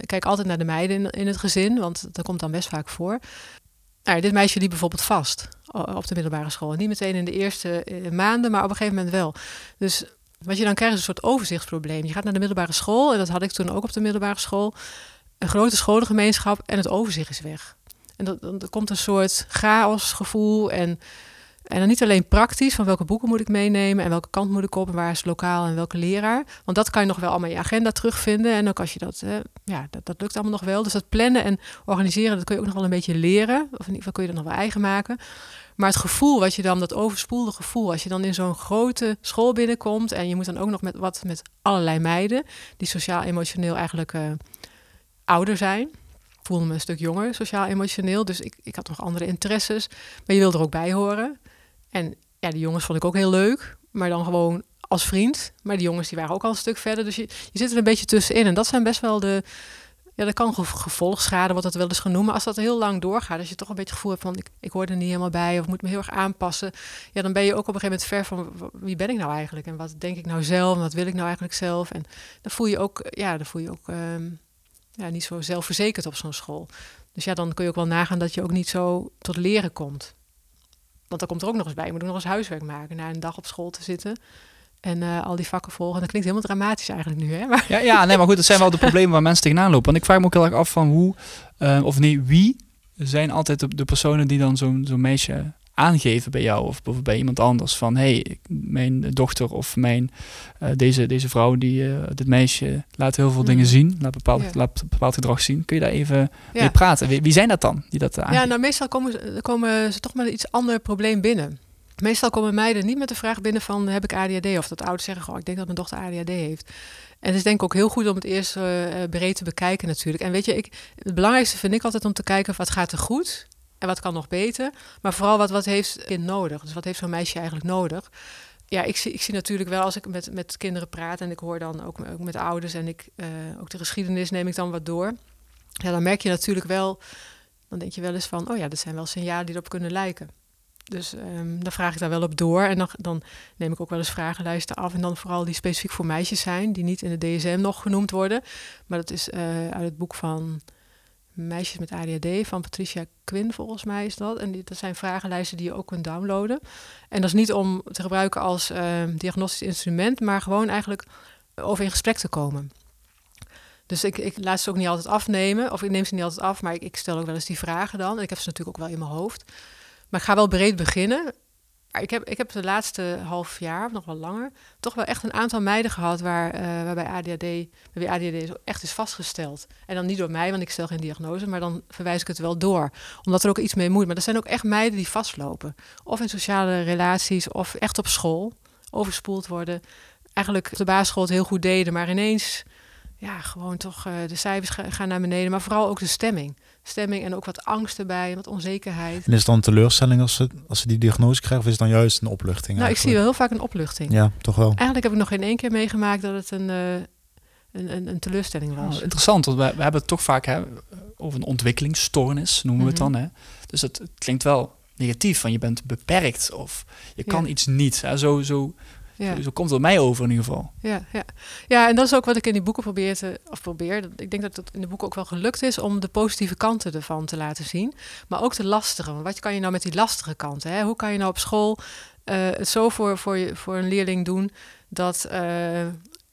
kijk altijd naar de meiden in, het gezin, want dat komt dan best vaak voor. Nou, dit meisje liep bijvoorbeeld vast op de middelbare school. Niet meteen in de eerste eh, maanden, maar op een gegeven moment wel. Dus Wat je dan krijgt is een soort overzichtsprobleem. Je gaat naar de middelbare school, en dat had ik toen ook op de middelbare school. Een grote scholengemeenschap en het overzicht is weg. En dat, dan komt een soort chaosgevoel en, en dan niet alleen praktisch, van welke boeken moet ik meenemen en welke kant moet ik op en waar is het lokaal en welke leraar. Want dat kan je nog wel allemaal in je agenda terugvinden. En ook als je dat, ja, dat, dat lukt allemaal nog wel. Dus dat plannen en organiseren, dat kun je ook nog wel een beetje leren. Of in ieder geval kun je dat nog wel eigen maken. Maar het gevoel wat je dan, dat overspoelde gevoel, als je dan in zo'n grote school binnenkomt en je moet dan ook nog met wat met allerlei meiden, die sociaal-emotioneel eigenlijk uh, ouder zijn. Voelde me een stuk jonger, sociaal-emotioneel, dus ik, ik had nog andere interesses. Maar je wilde er ook bij horen. En ja, die jongens vond ik ook heel leuk, maar dan gewoon als vriend. Maar die jongens die waren ook al een stuk verder, dus je, zit er een beetje tussenin. En dat zijn best wel de, ja, dat kan gevolgschade, wordt dat wel eens genoemd. Maar als dat heel lang doorgaat, als je toch een beetje het gevoel hebt van ik, hoor er niet helemaal bij of moet me heel erg aanpassen, ja, dan ben je ook op een gegeven moment ver van wie ben ik nou eigenlijk en wat denk ik nou zelf en wat wil ik nou eigenlijk zelf. En dan voel je ook, ja, dan voel je ook um, ja, niet zo zelfverzekerd op zo'n school. Dus ja, dan kun je ook wel nagaan dat je ook niet zo tot leren komt. Want dan komt er ook nog eens bij. Je moet nog eens huiswerk maken na een dag op school te zitten. En uh, al die vakken volgen. Dat klinkt helemaal dramatisch eigenlijk nu, hè? Maar ja, ja, nee, maar goed, dat zijn wel de problemen waar mensen tegenaan lopen. Want ik vraag me ook heel erg af van hoe, uh, of nee, wie zijn altijd de, de personen die dan zo'n zo'n meisje aangeven bij jou of bij iemand anders van hey, mijn dochter of mijn uh, deze, deze vrouw die uh, dit meisje laat heel veel mm. dingen zien, laat bepaald, ja. laat bepaald gedrag zien. Kun je daar even ja. mee praten? Wie, wie, zijn dat dan die dat aangeven? Ja, nou meestal komen, komen ze toch met een iets ander probleem binnen. Meestal komen meiden niet met de vraag binnen van heb ik ADHD of dat ouders zeggen gewoon ik denk dat mijn dochter ADHD heeft. En het is denk ik ook heel goed om het eerst uh, breed te bekijken natuurlijk. En weet je, ik, het belangrijkste vind ik altijd om te kijken wat gaat er goed wat kan nog beter. Maar vooral wat, wat heeft kind nodig? Dus wat heeft zo'n meisje eigenlijk nodig? Ja, ik zie, ik zie natuurlijk wel als ik met, met kinderen praat en ik hoor dan ook, met ouders en ik, uh, ook de geschiedenis neem ik dan wat door. Ja, dan merk je natuurlijk wel, dan denk je wel eens van, oh ja, dat zijn wel signalen die erop kunnen lijken. Dus um, dan vraag ik daar wel op door. En dan, dan, neem ik ook wel eens vragenlijsten af. En dan vooral die specifiek voor meisjes zijn, die niet in de DSM nog genoemd worden. Maar dat is uh, uit het boek van Meisjes met ADHD van Patricia Quinn, volgens mij is dat. En dat zijn vragenlijsten die je ook kunt downloaden. En dat is niet om te gebruiken als uh, diagnostisch instrument, maar gewoon eigenlijk over in gesprek te komen. Dus ik, ik laat ze ook niet altijd afnemen, of ik neem ze niet altijd af, maar ik, ik stel ook wel eens die vragen dan. En ik heb ze natuurlijk ook wel in mijn hoofd. Maar ik ga wel breed beginnen. Maar ik heb, ik heb de laatste half jaar, of nog wel langer, toch wel echt een aantal meiden gehad waar, uh, waarbij ADHD, waarbij ADHD echt is vastgesteld. En dan niet door mij, want ik stel geen diagnose, maar dan verwijs ik het wel door. Omdat er ook iets mee moet. Maar er zijn ook echt meiden die vastlopen. Of in sociale relaties, of echt op school, overspoeld worden. Eigenlijk op de basisschool het heel goed deden, maar ineens, ja, gewoon toch uh, de cijfers gaan naar beneden. Maar vooral ook de stemming stemming en ook wat angst erbij, wat onzekerheid. En is het dan een teleurstelling als ze, als ze die diagnose krijgen, of is het dan juist een opluchting? Nou, ik zie wel heel vaak een opluchting. Ja, toch wel. Eigenlijk heb ik nog geen één keer meegemaakt dat het een, uh, een, een, een, teleurstelling was. Oh, interessant, want we, we, hebben het toch vaak hè, over een ontwikkelingsstoornis, noemen we het dan. Mhm. Hè? Dus het, het, klinkt wel negatief, van je bent beperkt of je kan ja. iets niet. Hè? Zo, zo ja. Zo komt het mij over in ieder geval. Ja, ja. ja, en dat is ook wat ik in die boeken probeer te, of probeer. Ik denk dat het in de boeken ook wel gelukt is om de positieve kanten ervan te laten zien. Maar ook de lastige. Want wat kan je nou met die lastige kanten? Hè? Hoe kan je nou op school uh, het zo voor, voor, je, voor een leerling doen dat, uh,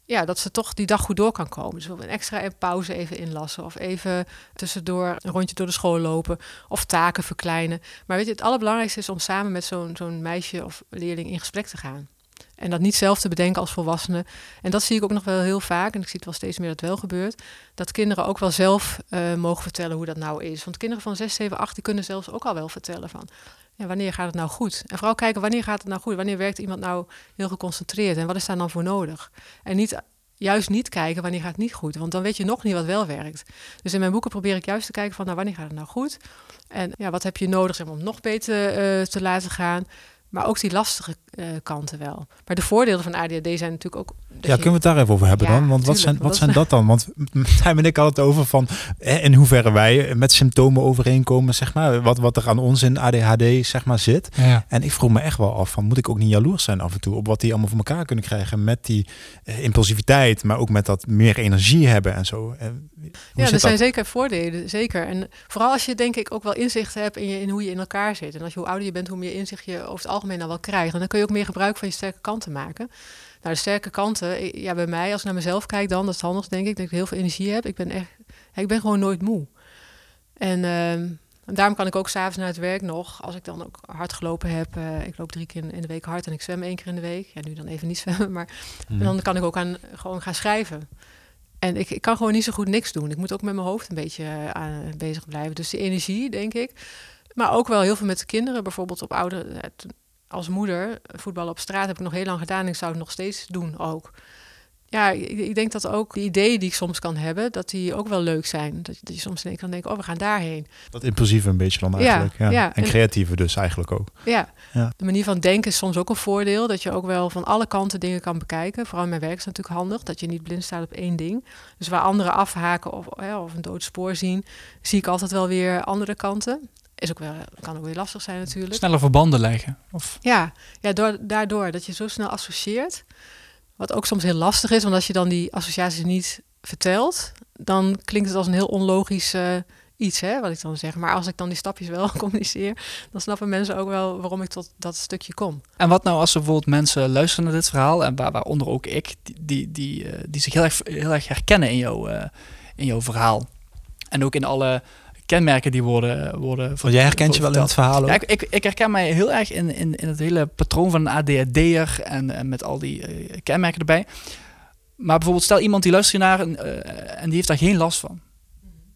ja, dat ze toch die dag goed door kan komen. Dus een extra pauze even inlassen of even tussendoor een rondje door de school lopen of taken verkleinen. Maar weet je, het allerbelangrijkste is om samen met zo'n zo'n meisje of leerling in gesprek te gaan. En dat niet zelf te bedenken als volwassene. En dat zie ik ook nog wel heel vaak. En ik zie het wel steeds meer dat wel gebeurt. Dat kinderen ook wel zelf uh, mogen vertellen hoe dat nou is. Want kinderen van 6, 7, 8 die kunnen zelfs ook al wel vertellen van... Ja, wanneer gaat het nou goed? En vooral kijken wanneer gaat het nou goed? Wanneer werkt iemand nou heel geconcentreerd? En wat is daar dan voor nodig? En niet, juist niet kijken wanneer gaat het niet goed. Want dan weet je nog niet wat wel werkt. Dus in mijn boeken probeer ik juist te kijken van... nou, wanneer gaat het nou goed? En ja, wat heb je nodig om nog beter uh, te laten gaan? Maar ook die lastige uh, kanten wel. Maar de voordelen van ADHD zijn natuurlijk ook. Ja, kunnen we het daar even over hebben ja, dan? Want wat zijn, wat zijn dat dan? Want hij en ik hadden het over van in hoeverre wij met symptomen overeenkomen, zeg maar. Wat, wat er aan ons in ADHD, zeg maar, zit. Ja. En ik vroeg me echt wel af van, moet ik ook niet jaloers zijn af en toe op wat die allemaal voor elkaar kunnen krijgen met die uh, impulsiviteit, maar ook met dat meer energie hebben en zo. Uh, ja, er dat? zijn zeker voordelen, zeker. En vooral als je denk ik ook wel inzicht hebt in, je, in hoe je in elkaar zit. En als je hoe ouder je bent, hoe meer inzicht je over het algemeen al wel krijgt. En dan kun je ook meer gebruik van je sterke kanten maken. Nou, de sterke kanten, ja, bij mij, als ik naar mezelf kijk dan, dat is het handigst denk ik, dat ik heel veel energie heb. Ik ben echt, ik ben gewoon nooit moe. En, ehm, en daarom kan ik ook s'avonds naar het werk nog, als ik dan ook hard gelopen heb, eh, ik loop drie keer in de week hard en ik zwem één keer in de week. Ja, nu dan even niet zwemmen, maar en dan kan ik ook aan, gewoon gaan schrijven. En ik, ik kan gewoon niet zo goed niks doen. Ik moet ook met mijn hoofd een beetje eh, aan, bezig blijven. Dus die energie, denk ik. Maar ook wel heel veel met de kinderen. Bijvoorbeeld op oude... Als moeder, voetballen op straat heb ik nog heel lang gedaan. En ik zou het nog steeds doen ook. Ja, ik, ik denk dat ook de ideeën die ik soms kan hebben... dat die ook wel leuk zijn. Dat, je- dat je soms in één keer kan denken... oh, we gaan daarheen. Dat impulsieve een beetje dan Ja, eigenlijk. Ja, ja. En En- creatieve dus eigenlijk ook. Ja. Ja. de manier van denken is soms ook een voordeel. Dat je ook wel van alle kanten dingen kan bekijken. Vooral in mijn werk is natuurlijk handig. Dat je niet blind staat op één ding. Dus waar anderen afhaken of, of een dood spoor zien... zie ik altijd wel weer andere kanten. Is ook wel, kan ook weer lastig zijn natuurlijk. Sneller verbanden leggen. Of, Ja, ja door, daardoor dat je zo snel associeert. Wat ook soms heel lastig is, want als je dan die associaties niet vertelt, dan klinkt het als een heel onlogisch iets, hè, wat ik dan zeg. Maar als ik dan die stapjes wel communiceer, dan snappen mensen ook wel waarom ik tot dat stukje kom. En wat nou als er bijvoorbeeld mensen luisteren naar dit verhaal, en waar, waaronder ook ik, die, die, die, eh, die zich heel erg, heel erg herkennen in, jouw eh, in jouw verhaal. En ook in alle kenmerken die worden... worden Want jij herkent je wel in het verhaal? Ja, ik, ik, ik herken mij heel erg in, in, in het hele patroon van een ADHD'er en, en met al die eh, kenmerken erbij. Maar bijvoorbeeld stel iemand die luistert naar en, eh, en die heeft daar geen last van.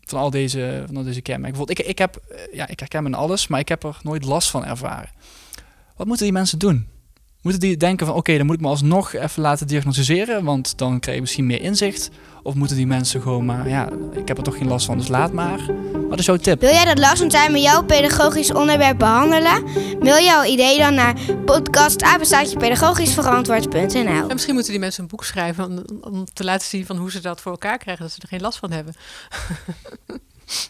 Van al deze, van al deze kenmerken. Bijvoorbeeld, ik, ik, heb, eh, ja, ik herken me in alles, maar ik heb er nooit last van ervaren. Wat moeten die mensen doen? Moeten die denken van oké, dan moet ik me alsnog even laten diagnosticeren, want dan krijg je misschien meer inzicht. Of moeten die mensen gewoon maar, ja, ik heb er toch geen last van, dus laat maar. Wat is jouw tip? Wil jij dat Lars en Tijmen jouw pedagogisch onderwerp behandelen? Mail jouw idee dan naar podcastapenstaatjepedagogischverantwoord.nl En misschien moeten die mensen een boek schrijven om, om te laten zien van hoe ze dat voor elkaar krijgen, dat ze er geen last van hebben.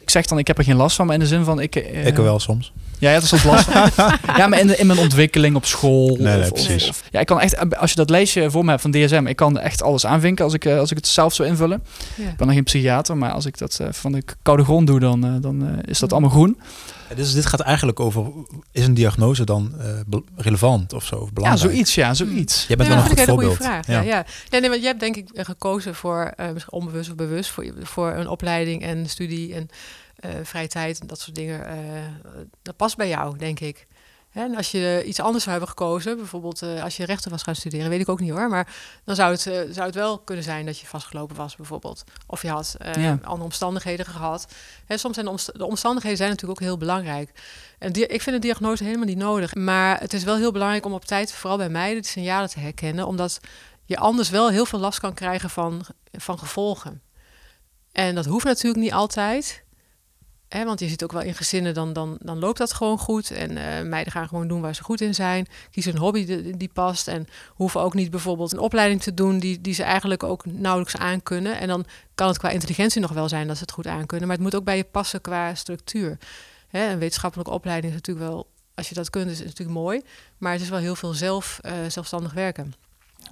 Ik zeg dan, ik heb er geen last van, maar in de zin van... Ik, eh, Ik er wel soms. Ja, hebt er soms last van. ja, maar in, in mijn ontwikkeling op school. Nee, nee, of, of- precies. of- ja, ik kan echt, als je dat lijstje voor me hebt van DSM, ik kan echt alles aanvinken als ik, eh, als ik het zelf zou invullen. Ja. Ik ben nog geen psychiater, maar als ik dat eh, van de koude grond doe, dan, eh, dan is dat allemaal groen. Dus dit gaat eigenlijk over, is een diagnose dan eh, relevant of zo? Of Ja, belangrijk? zoiets, ja, zoiets. Jij bent Ja, wel een goed ik een hele voorbeeld. goede vraag. Ja. Ja, ja. nee, want jij hebt denk ik eh, gekozen voor, eh, misschien onbewust of bewust, voor, je- voor een opleiding en studie en eh, vrije tijd en dat soort dingen. eh, dat past bij jou, denk ik. En als je iets anders zou hebben gekozen, bijvoorbeeld eh, als je rechten was gaan studeren, weet ik ook niet hoor, maar dan zou het, eh, zou het wel kunnen zijn dat je vastgelopen was bijvoorbeeld. Of je had eh, Ja. andere omstandigheden gehad. Hè, soms zijn de, omst- de omstandigheden zijn natuurlijk ook heel belangrijk. En die, ik vind een diagnose helemaal niet nodig. Maar het is wel heel belangrijk om op tijd, vooral bij mij, de signalen te herkennen. Omdat je anders wel heel veel last kan krijgen van, van gevolgen. En dat hoeft natuurlijk niet altijd. Want je ziet ook wel in gezinnen, dan, dan, dan loopt dat gewoon goed. En eh, meiden gaan gewoon doen waar ze goed in zijn. Kiezen een hobby die, die past. En hoeven ook niet bijvoorbeeld een opleiding te doen die, die ze eigenlijk ook nauwelijks aankunnen. En dan kan het qua intelligentie nog wel zijn dat ze het goed aankunnen. Maar het moet ook bij je passen qua structuur. Hè, een wetenschappelijke opleiding is natuurlijk wel, als je dat kunt, is het natuurlijk mooi. Maar het is wel heel veel zelf, eh, zelfstandig werken.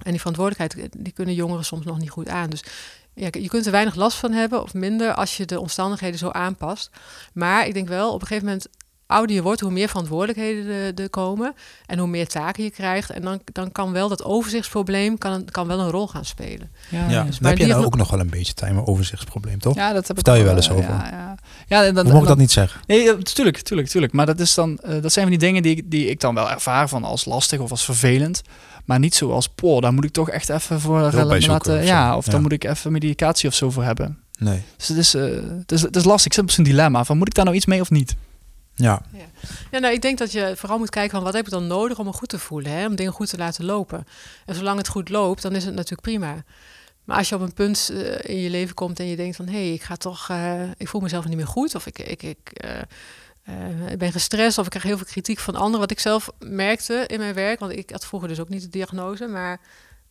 En die verantwoordelijkheid, die kunnen jongeren soms nog niet goed aan. Dus ja, je kunt er weinig last van hebben of minder als je de omstandigheden zo aanpast. Maar ik denk wel, op een gegeven moment, ouder je wordt, hoe meer verantwoordelijkheden er, er komen en hoe meer taken je krijgt. En dan, dan kan wel dat overzichtsprobleem kan, kan wel een rol gaan spelen. Ja, Ja, dan heb je nou ook nog wel een beetje time een overzichtsprobleem, toch? Ja, dat heb ik Vertel je wel, eens over. Ja, ja. ja en dan, Hoe mag ik dat niet zeggen? Nee, tuurlijk, tuurlijk, tuurlijk. Maar dat, is dan, eh, dat zijn van die dingen die, ik- die ik dan wel ervaar van als lastig of als vervelend. Maar niet zo als, poh, daar moet ik toch echt even voor laten. of. Ja, of Ja. dan moet ik even medicatie of zo voor hebben. Nee. Dus het is, eh, het is, het is lastig. Ik zit op zo'n dilemma van, moet ik daar nou iets mee of niet? Ja, Ja, nou, ik denk dat je vooral moet kijken van wat heb ik dan nodig om me goed te voelen, hè? om dingen goed te laten lopen. En zolang het goed loopt, dan is het natuurlijk prima. Maar als je op een punt eh, in je leven komt en je denkt van hé, hey, ik ga toch, eh, ik voel mezelf niet meer goed, of ik, ik, ik, eh, ik ben gestrest, of ik krijg heel veel kritiek van anderen. Wat ik zelf merkte in mijn werk, want ik had vroeger dus ook niet de diagnose, maar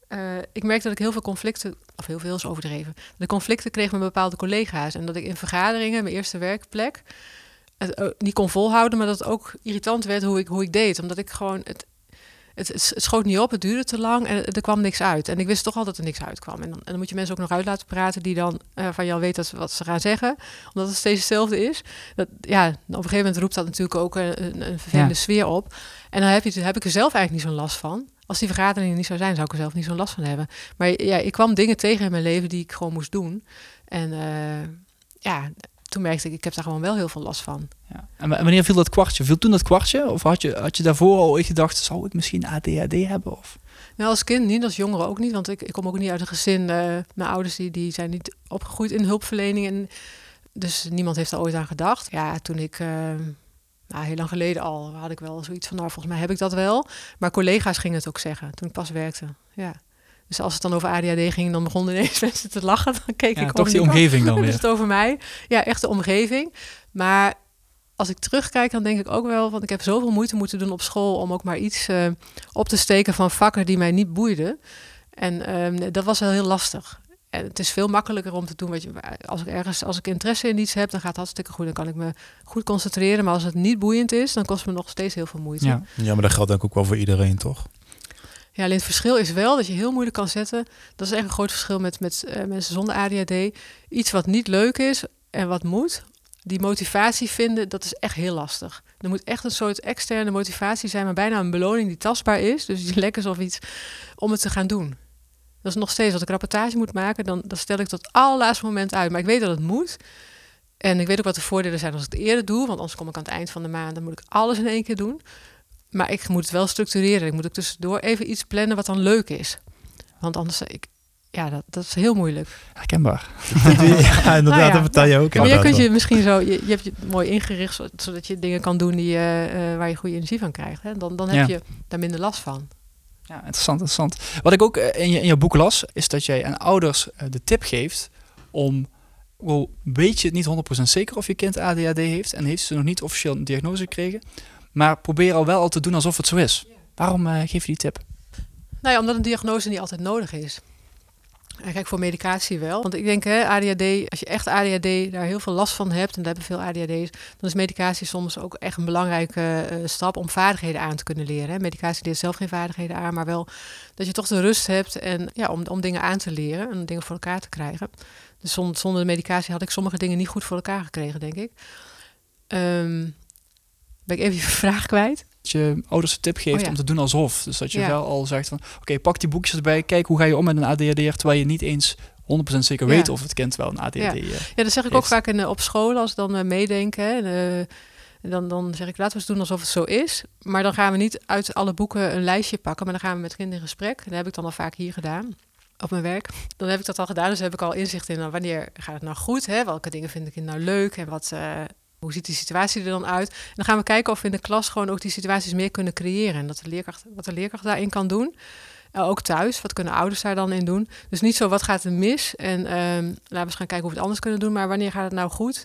eh, ik merkte dat ik heel veel conflicten, of heel veel is overdreven, ik conflicten kreeg met bepaalde collega's en dat ik in vergaderingen, mijn eerste werkplek, niet kon volhouden, maar dat het ook irritant werd hoe ik, hoe ik deed. Omdat ik gewoon, het, het, het schoot niet op, het duurde te lang en er kwam niks uit. En ik wist toch al dat er niks uitkwam. En dan, en dan moet je mensen ook nog uit laten praten die dan eh, van jou weten wat ze gaan zeggen. Omdat het steeds hetzelfde is. Dat, ja, op een gegeven moment roept dat natuurlijk ook een, een, een vervelende Ja. sfeer op. En dan heb, je, heb ik er zelf eigenlijk niet zo'n last van. Als die vergaderingen niet zou zijn, zou ik er zelf niet zo'n last van hebben. Maar ja, ik kwam dingen tegen in mijn leven die ik gewoon moest doen. En uh, ja, toen merkte ik, ik heb daar gewoon wel heel veel last van. Ja. En wanneer viel dat kwartje? Viel toen dat kwartje? Of had je, had je daarvoor al ooit gedacht, zou ik misschien ADHD hebben? Of? Nou, als kind niet, als jongere ook niet. Want ik, ik kom ook niet uit een gezin. Uh, mijn ouders die, die zijn niet opgegroeid in hulpverlening. En dus niemand heeft er ooit aan gedacht. Ja, toen ik... Uh, nou, heel lang geleden al had ik wel zoiets van, nou, volgens mij heb ik dat wel. Maar collega's gingen het ook zeggen toen ik pas werkte. Ja. Dus als het dan over ADHD ging, dan begonnen ineens mensen te lachen. Dan keek ja, ik toch die omgeving dan weer. het over mij. Ja, echt de omgeving. Maar als ik terugkijk, dan denk ik ook wel, want ik heb zoveel moeite moeten doen op school om ook maar iets uh, op te steken van vakken die mij niet boeiden. En um, dat was wel heel lastig. En het is veel makkelijker om te doen wat je. Als ik ergens, als ik interesse in iets heb, dan gaat het hartstikke goed. Dan kan ik me goed concentreren. Maar als het niet boeiend is, dan kost het me nog steeds heel veel moeite. Ja, ja maar dat geldt denk ik ook wel voor iedereen, toch? Ja, alleen het verschil is wel dat je heel moeilijk kan zetten. Dat is echt een groot verschil met, met uh, mensen zonder ADHD. Iets wat niet leuk is en wat moet, die motivatie vinden, dat is echt heel lastig. Er moet echt een soort externe motivatie zijn, maar bijna een beloning die tastbaar is. Dus die lekkers of iets om het te gaan doen. Dat is nog steeds, als ik rapportage moet maken, dan, dan stel ik tot allerlaatste moment uit. Maar ik weet dat het moet. En ik weet ook wat de voordelen zijn als ik het eerder doe. Want anders kom ik aan het eind van de maand, dan moet ik alles in één keer doen. Maar ik moet het wel structureren. Ik moet ook tussendoor even iets plannen wat dan leuk is. Want anders, ik, ja, dat, dat is heel moeilijk. Herkenbaar. ja, inderdaad, nou ja, dat vertel je ook. Maar je kunt je misschien zo, je, je hebt je mooi ingericht, zodat je dingen kan doen die, uh, uh, waar je goede energie van krijgt. Hè? Dan, dan heb ja. je daar minder last van. Ja, interessant, interessant. Wat ik ook in je, in je boek las, is dat jij aan ouders de tip geeft om, wel weet je het niet 100% zeker of je kind ADHD heeft en heeft ze nog niet officieel een diagnose gekregen, maar probeer al wel al te doen alsof het zo is. Waarom uh, geef je die tip? Nou ja, omdat een diagnose niet altijd nodig is. En kijk, voor medicatie wel. Want ik denk, hè, ADHD, als je echt ADHD daar heel veel last van hebt, en daar hebben veel ADHD's, dan is medicatie soms ook echt een belangrijke uh, stap om vaardigheden aan te kunnen leren. Hè. Medicatie leert zelf geen vaardigheden aan, maar wel dat je toch de rust hebt en, ja, om, om dingen aan te leren en dingen voor elkaar te krijgen. Dus zonder, zonder de medicatie had ik sommige dingen niet goed voor elkaar gekregen, denk ik. Um, ben ik even je vraag kwijt? Dat je ouders een tip geeft oh ja. om te doen alsof. Dus dat je ja. wel al zegt van, oké, okay, pak die boekjes erbij, kijk hoe ga je om met een ADHD, terwijl je niet eens 100% zeker weet of het kind wel een ADHD ja. Uh, ja, dat zeg ik ook vaak in, uh, op school als dan uh, meedenken. En, dan, dan zeg ik, laten we eens doen alsof het zo is. Maar dan gaan we niet uit alle boeken een lijstje pakken, maar dan gaan we met kinderen in gesprek. Dat heb ik dan al vaak hier gedaan op mijn werk. Dan heb ik dat al gedaan, dus heb ik al inzicht in nou, wanneer gaat het nou goed, hè? welke dingen vind ik nou leuk en wat, uh, hoe ziet die situatie er dan uit? En dan gaan we kijken of we in de klas gewoon ook die situaties meer kunnen creëren. En dat de leerkracht, wat de leerkracht daarin kan doen. Uh, ook thuis, wat kunnen ouders daar dan in doen? Dus niet zo, wat gaat er mis? En um, laten we eens gaan kijken hoe we het anders kunnen doen. Maar wanneer gaat het nou goed?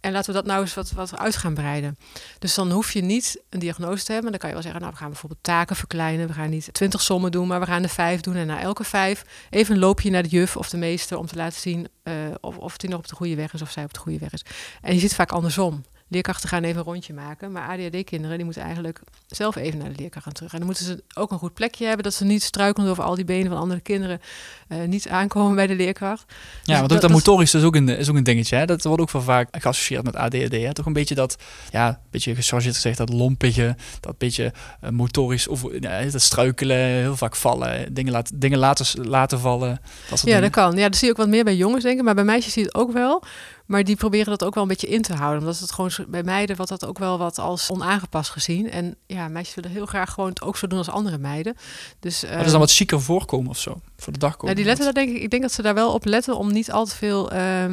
En laten we dat nou eens wat, wat uit gaan breiden. Dus dan hoef je niet een diagnose te hebben. Dan kan je wel zeggen, nou, we gaan bijvoorbeeld taken verkleinen. We gaan niet twintig sommen doen, maar we gaan er vijf doen. En na elke vijf even een loopje naar de juf of de meester... om te laten zien uh, of, of die nog op de goede weg is of zij op de goede weg is. En je ziet vaak andersom leerkrachten gaan even een rondje maken. Maar ADHD-kinderen die moeten eigenlijk zelf even naar de leerkracht gaan terug. En dan moeten ze ook een goed plekje hebben, dat ze niet struikelen over al die benen van andere kinderen, uh, niet aankomen bij de leerkracht. Ja, dus want ook dat, dat motorisch is ook, een, is ook een dingetje. Hè? Dat wordt ook wel vaak geassocieerd met ADHD. Hè? Toch een beetje dat, ja, een beetje gechargeerd gezegd, dat lompige, dat beetje uh, motorisch, of uh, dat struikelen, heel vaak vallen, dingen, laat, dingen laten, laten vallen. Dat ja, dingen. dat kan. Ja, dat zie je ook wat meer bij jongens, denk ik. Maar bij meisjes zie je het ook wel. Maar die proberen dat ook wel een beetje in te houden. Omdat het gewoon bij meiden wordt dat ook wel wat als onaangepast gezien. En ja, meisjes willen heel graag gewoon het ook zo doen als andere meiden. Dus, uh, maar is dan wat chiquer voorkomen of zo? Voor de dag komen? Nou, die letten daar denk ik, ik denk dat ze daar wel op letten om niet al te veel uh,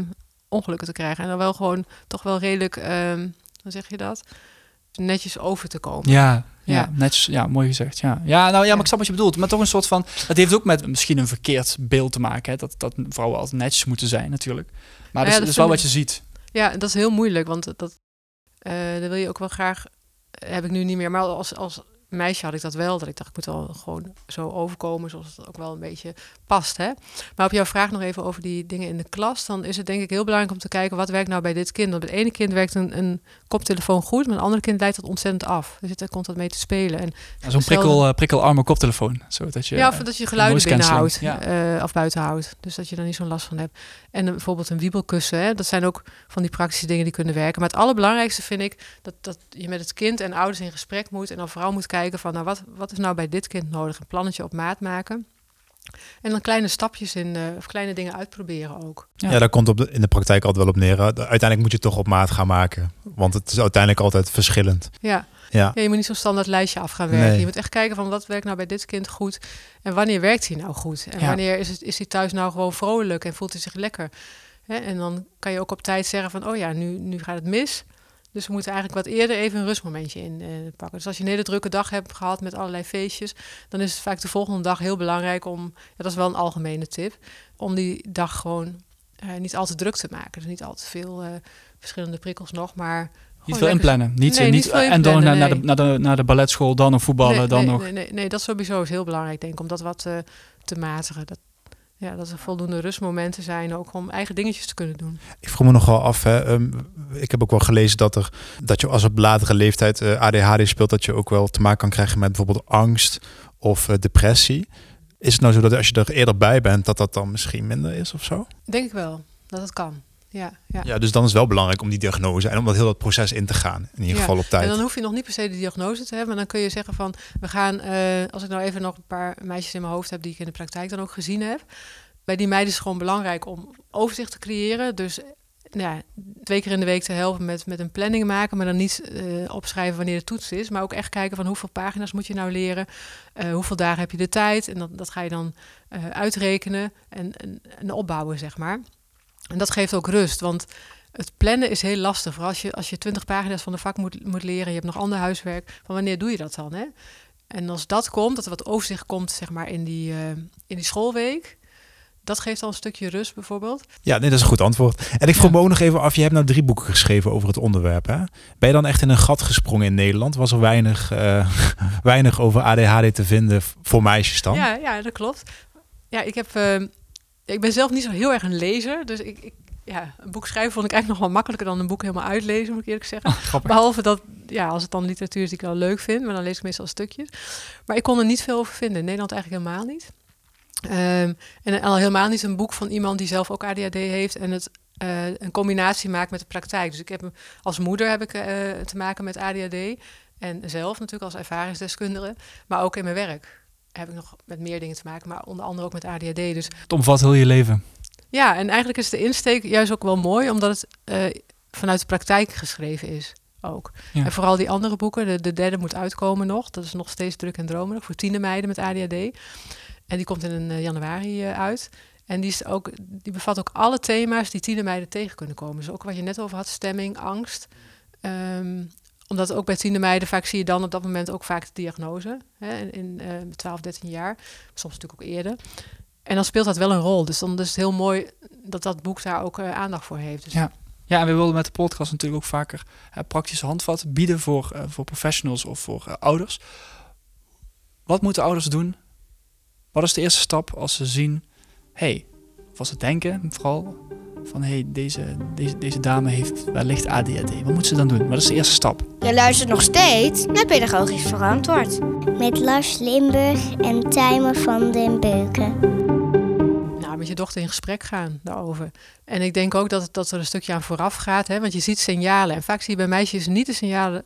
ongelukken te krijgen. En dan wel gewoon toch wel redelijk, uh, hoe zeg je dat? Netjes over te komen. Ja, ja, ja, netjes. Ja, mooi gezegd. Ja, ja nou ja, maar ik snap wat je bedoelt. Maar toch een soort van. Dat heeft ook met misschien een verkeerd beeld te maken. Hè? Dat, dat vrouwen altijd netjes moeten zijn, natuurlijk. Maar dat, ja, is, dat is wel wat je ziet. Ja, dat is heel moeilijk. Want dat, uh, dat wil je ook wel graag. Heb ik nu niet meer. Maar als, als meisje had ik dat wel. Dat ik dacht, ik moet wel gewoon zo overkomen. Zoals het ook wel een beetje past. Hè? Maar op jouw vraag nog even over die dingen in de klas. Dan is het denk ik heel belangrijk om te kijken. Wat werkt nou bij dit kind? Want bij het ene kind werkt een, een koptelefoon goed. Maar het andere kind leidt dat ontzettend af. Er zit er constant mee te spelen. En ja, Zo'n prikkel, uh, prikkelarme koptelefoon. Zodat je, ja, of dat je geluiden binnenhoudt. Ja. Uh, of buiten houdt. Dus dat je daar niet zo'n last van hebt. En uh, bijvoorbeeld een wiebelkussen. Hè? Dat zijn ook van die praktische dingen die kunnen werken. Maar het allerbelangrijkste vind ik... dat, dat je met het kind en ouders in gesprek moet... en dan vooral moet kijken kijken van, nou, wat, wat is nou bij dit kind nodig? Een plannetje op maat maken. En dan kleine stapjes in, uh, of kleine dingen uitproberen ook. Ja, ja daar komt op de, in de praktijk altijd wel op neer. Uiteindelijk moet je het toch op maat gaan maken. Want het is uiteindelijk altijd verschillend. Ja, ja. ja je moet niet zo'n standaard lijstje af gaan werken. Je moet echt kijken van wat werkt nou bij dit kind goed. En wanneer werkt hij nou goed? En wanneer is, het, is hij thuis nou gewoon vrolijk en voelt hij zich lekker? Hè? En dan kan je ook op tijd zeggen van, oh ja, nu, nu gaat het mis. Dus we moeten eigenlijk wat eerder even een rustmomentje in uh, pakken. Dus als je een hele drukke dag hebt gehad met allerlei feestjes, dan is het vaak de volgende dag heel belangrijk om, ja, dat is wel een algemene tip, om die dag gewoon uh, niet al te druk te maken. Dus niet al te veel uh, verschillende prikkels nog, maar niet veel inplannen. Niet, nee, niet, niet en dan naar, naar, de, naar, de, naar de balletschool, dan nog voetballen, nee, dan nog. Nee, nee, nee, dat sowieso is heel belangrijk, denk ik, om dat wat uh, te matigen. Dat, ja, dat er voldoende rustmomenten zijn ook om eigen dingetjes te kunnen doen. Ik vroeg me nogal af, hè, um, ik heb ook wel gelezen dat, er, dat je als op latere leeftijd uh, ADHD speelt, dat je ook wel te maken kan krijgen met bijvoorbeeld angst of uh, depressie. Is het nou zo dat als je er eerder bij bent, dat dat dan misschien minder is of zo? Denk ik wel, dat het kan. Ja, ja. ja, dus dan is het wel belangrijk om die diagnose en om dat heel dat proces in te gaan. In ieder ja. geval op tijd. En dan hoef je nog niet per se de diagnose te hebben. Maar dan kun je zeggen van, we gaan, uh, als ik nou even nog een paar meisjes in mijn hoofd heb die ik in de praktijk dan ook gezien heb bij die meiden is het gewoon belangrijk om overzicht te creëren. Dus nou ja, twee keer in de week te helpen met, met een planning maken, maar dan niet uh, opschrijven wanneer de toets is, maar ook echt kijken van hoeveel pagina's moet je nou leren, uh, hoeveel dagen heb je de tijd en dat, dat ga je dan uh, uitrekenen en, en, en, opbouwen, zeg maar. En dat geeft ook rust, want het plannen is heel lastig. Vooral als je, als je 20 pagina's van de vak moet, moet leren, je hebt nog ander huiswerk, van wanneer doe je dat dan? Hè? En als dat komt, dat er wat overzicht komt, zeg maar, in die, in die schoolweek, dat geeft al een stukje rust bijvoorbeeld. Ja, nee, dat is een goed antwoord. En ik vroeg me ook nog even af, je hebt nou drie boeken geschreven over het onderwerp. Hè? Ben je dan echt in een gat gesprongen in Nederland? Was er weinig, uh, weinig over ADHD te vinden voor meisjes dan? Ja, ja dat klopt. Ja, ik, heb, uh, ik ben zelf niet zo heel erg een lezer. Dus ik, ik, ja, een boek schrijven vond ik eigenlijk nog wel makkelijker dan een boek helemaal uitlezen, moet ik eerlijk zeggen. Oh, Behalve dat, ja, als het dan literatuur is die ik wel leuk vind, maar dan lees ik meestal stukjes. Maar ik kon er niet veel over vinden. In Nederland eigenlijk helemaal niet. Um, en al helemaal niet een boek van iemand die zelf ook ADHD heeft en het uh, een combinatie maakt met de praktijk. Dus ik heb als moeder heb ik uh, te maken met ADHD en zelf natuurlijk als ervaringsdeskundige, maar ook in mijn werk heb ik nog met meer dingen te maken, maar onder andere ook met ADHD. Dus het omvat heel je leven. Ja, en eigenlijk is de insteek juist ook wel mooi, omdat het uh, vanuit de praktijk geschreven is. Ook. Ja. En vooral die andere boeken, de, de derde moet uitkomen nog. Dat is nog steeds druk en dromerig voor tienermeiden met ADHD. En die komt in uh, januari uh, uit. En die, is ook, die bevat ook alle thema's die tienermeiden tegen kunnen komen. Dus ook wat je net over had, stemming, angst. Um, omdat ook bij tienermeiden vaak zie je dan op dat moment ook vaak de diagnose. Hè, in uh, 12, 13 jaar. Soms natuurlijk ook eerder. En dan speelt dat wel een rol. Dus dan is het heel mooi dat dat boek daar ook uh, aandacht voor heeft. Dus ja. Ja, en we wilden met de podcast natuurlijk ook vaker uh, praktische handvatten bieden voor, voor professionals of voor ouders. Wat moeten ouders doen wat is de eerste stap als ze zien, hey, of als ze denken vooral van hey, deze, deze, deze dame heeft wellicht ADHD. Wat moet ze dan doen? Wat is de eerste stap? Je luistert nog steeds naar Pedagogisch Verantwoord. Met Lars Limburg en Tijmen van den Beuken. Nou, met je dochter in gesprek gaan daarover. En ik denk ook dat, dat er een stukje aan vooraf gaat. Hè, want je ziet signalen. En vaak zie je bij meisjes niet de signalen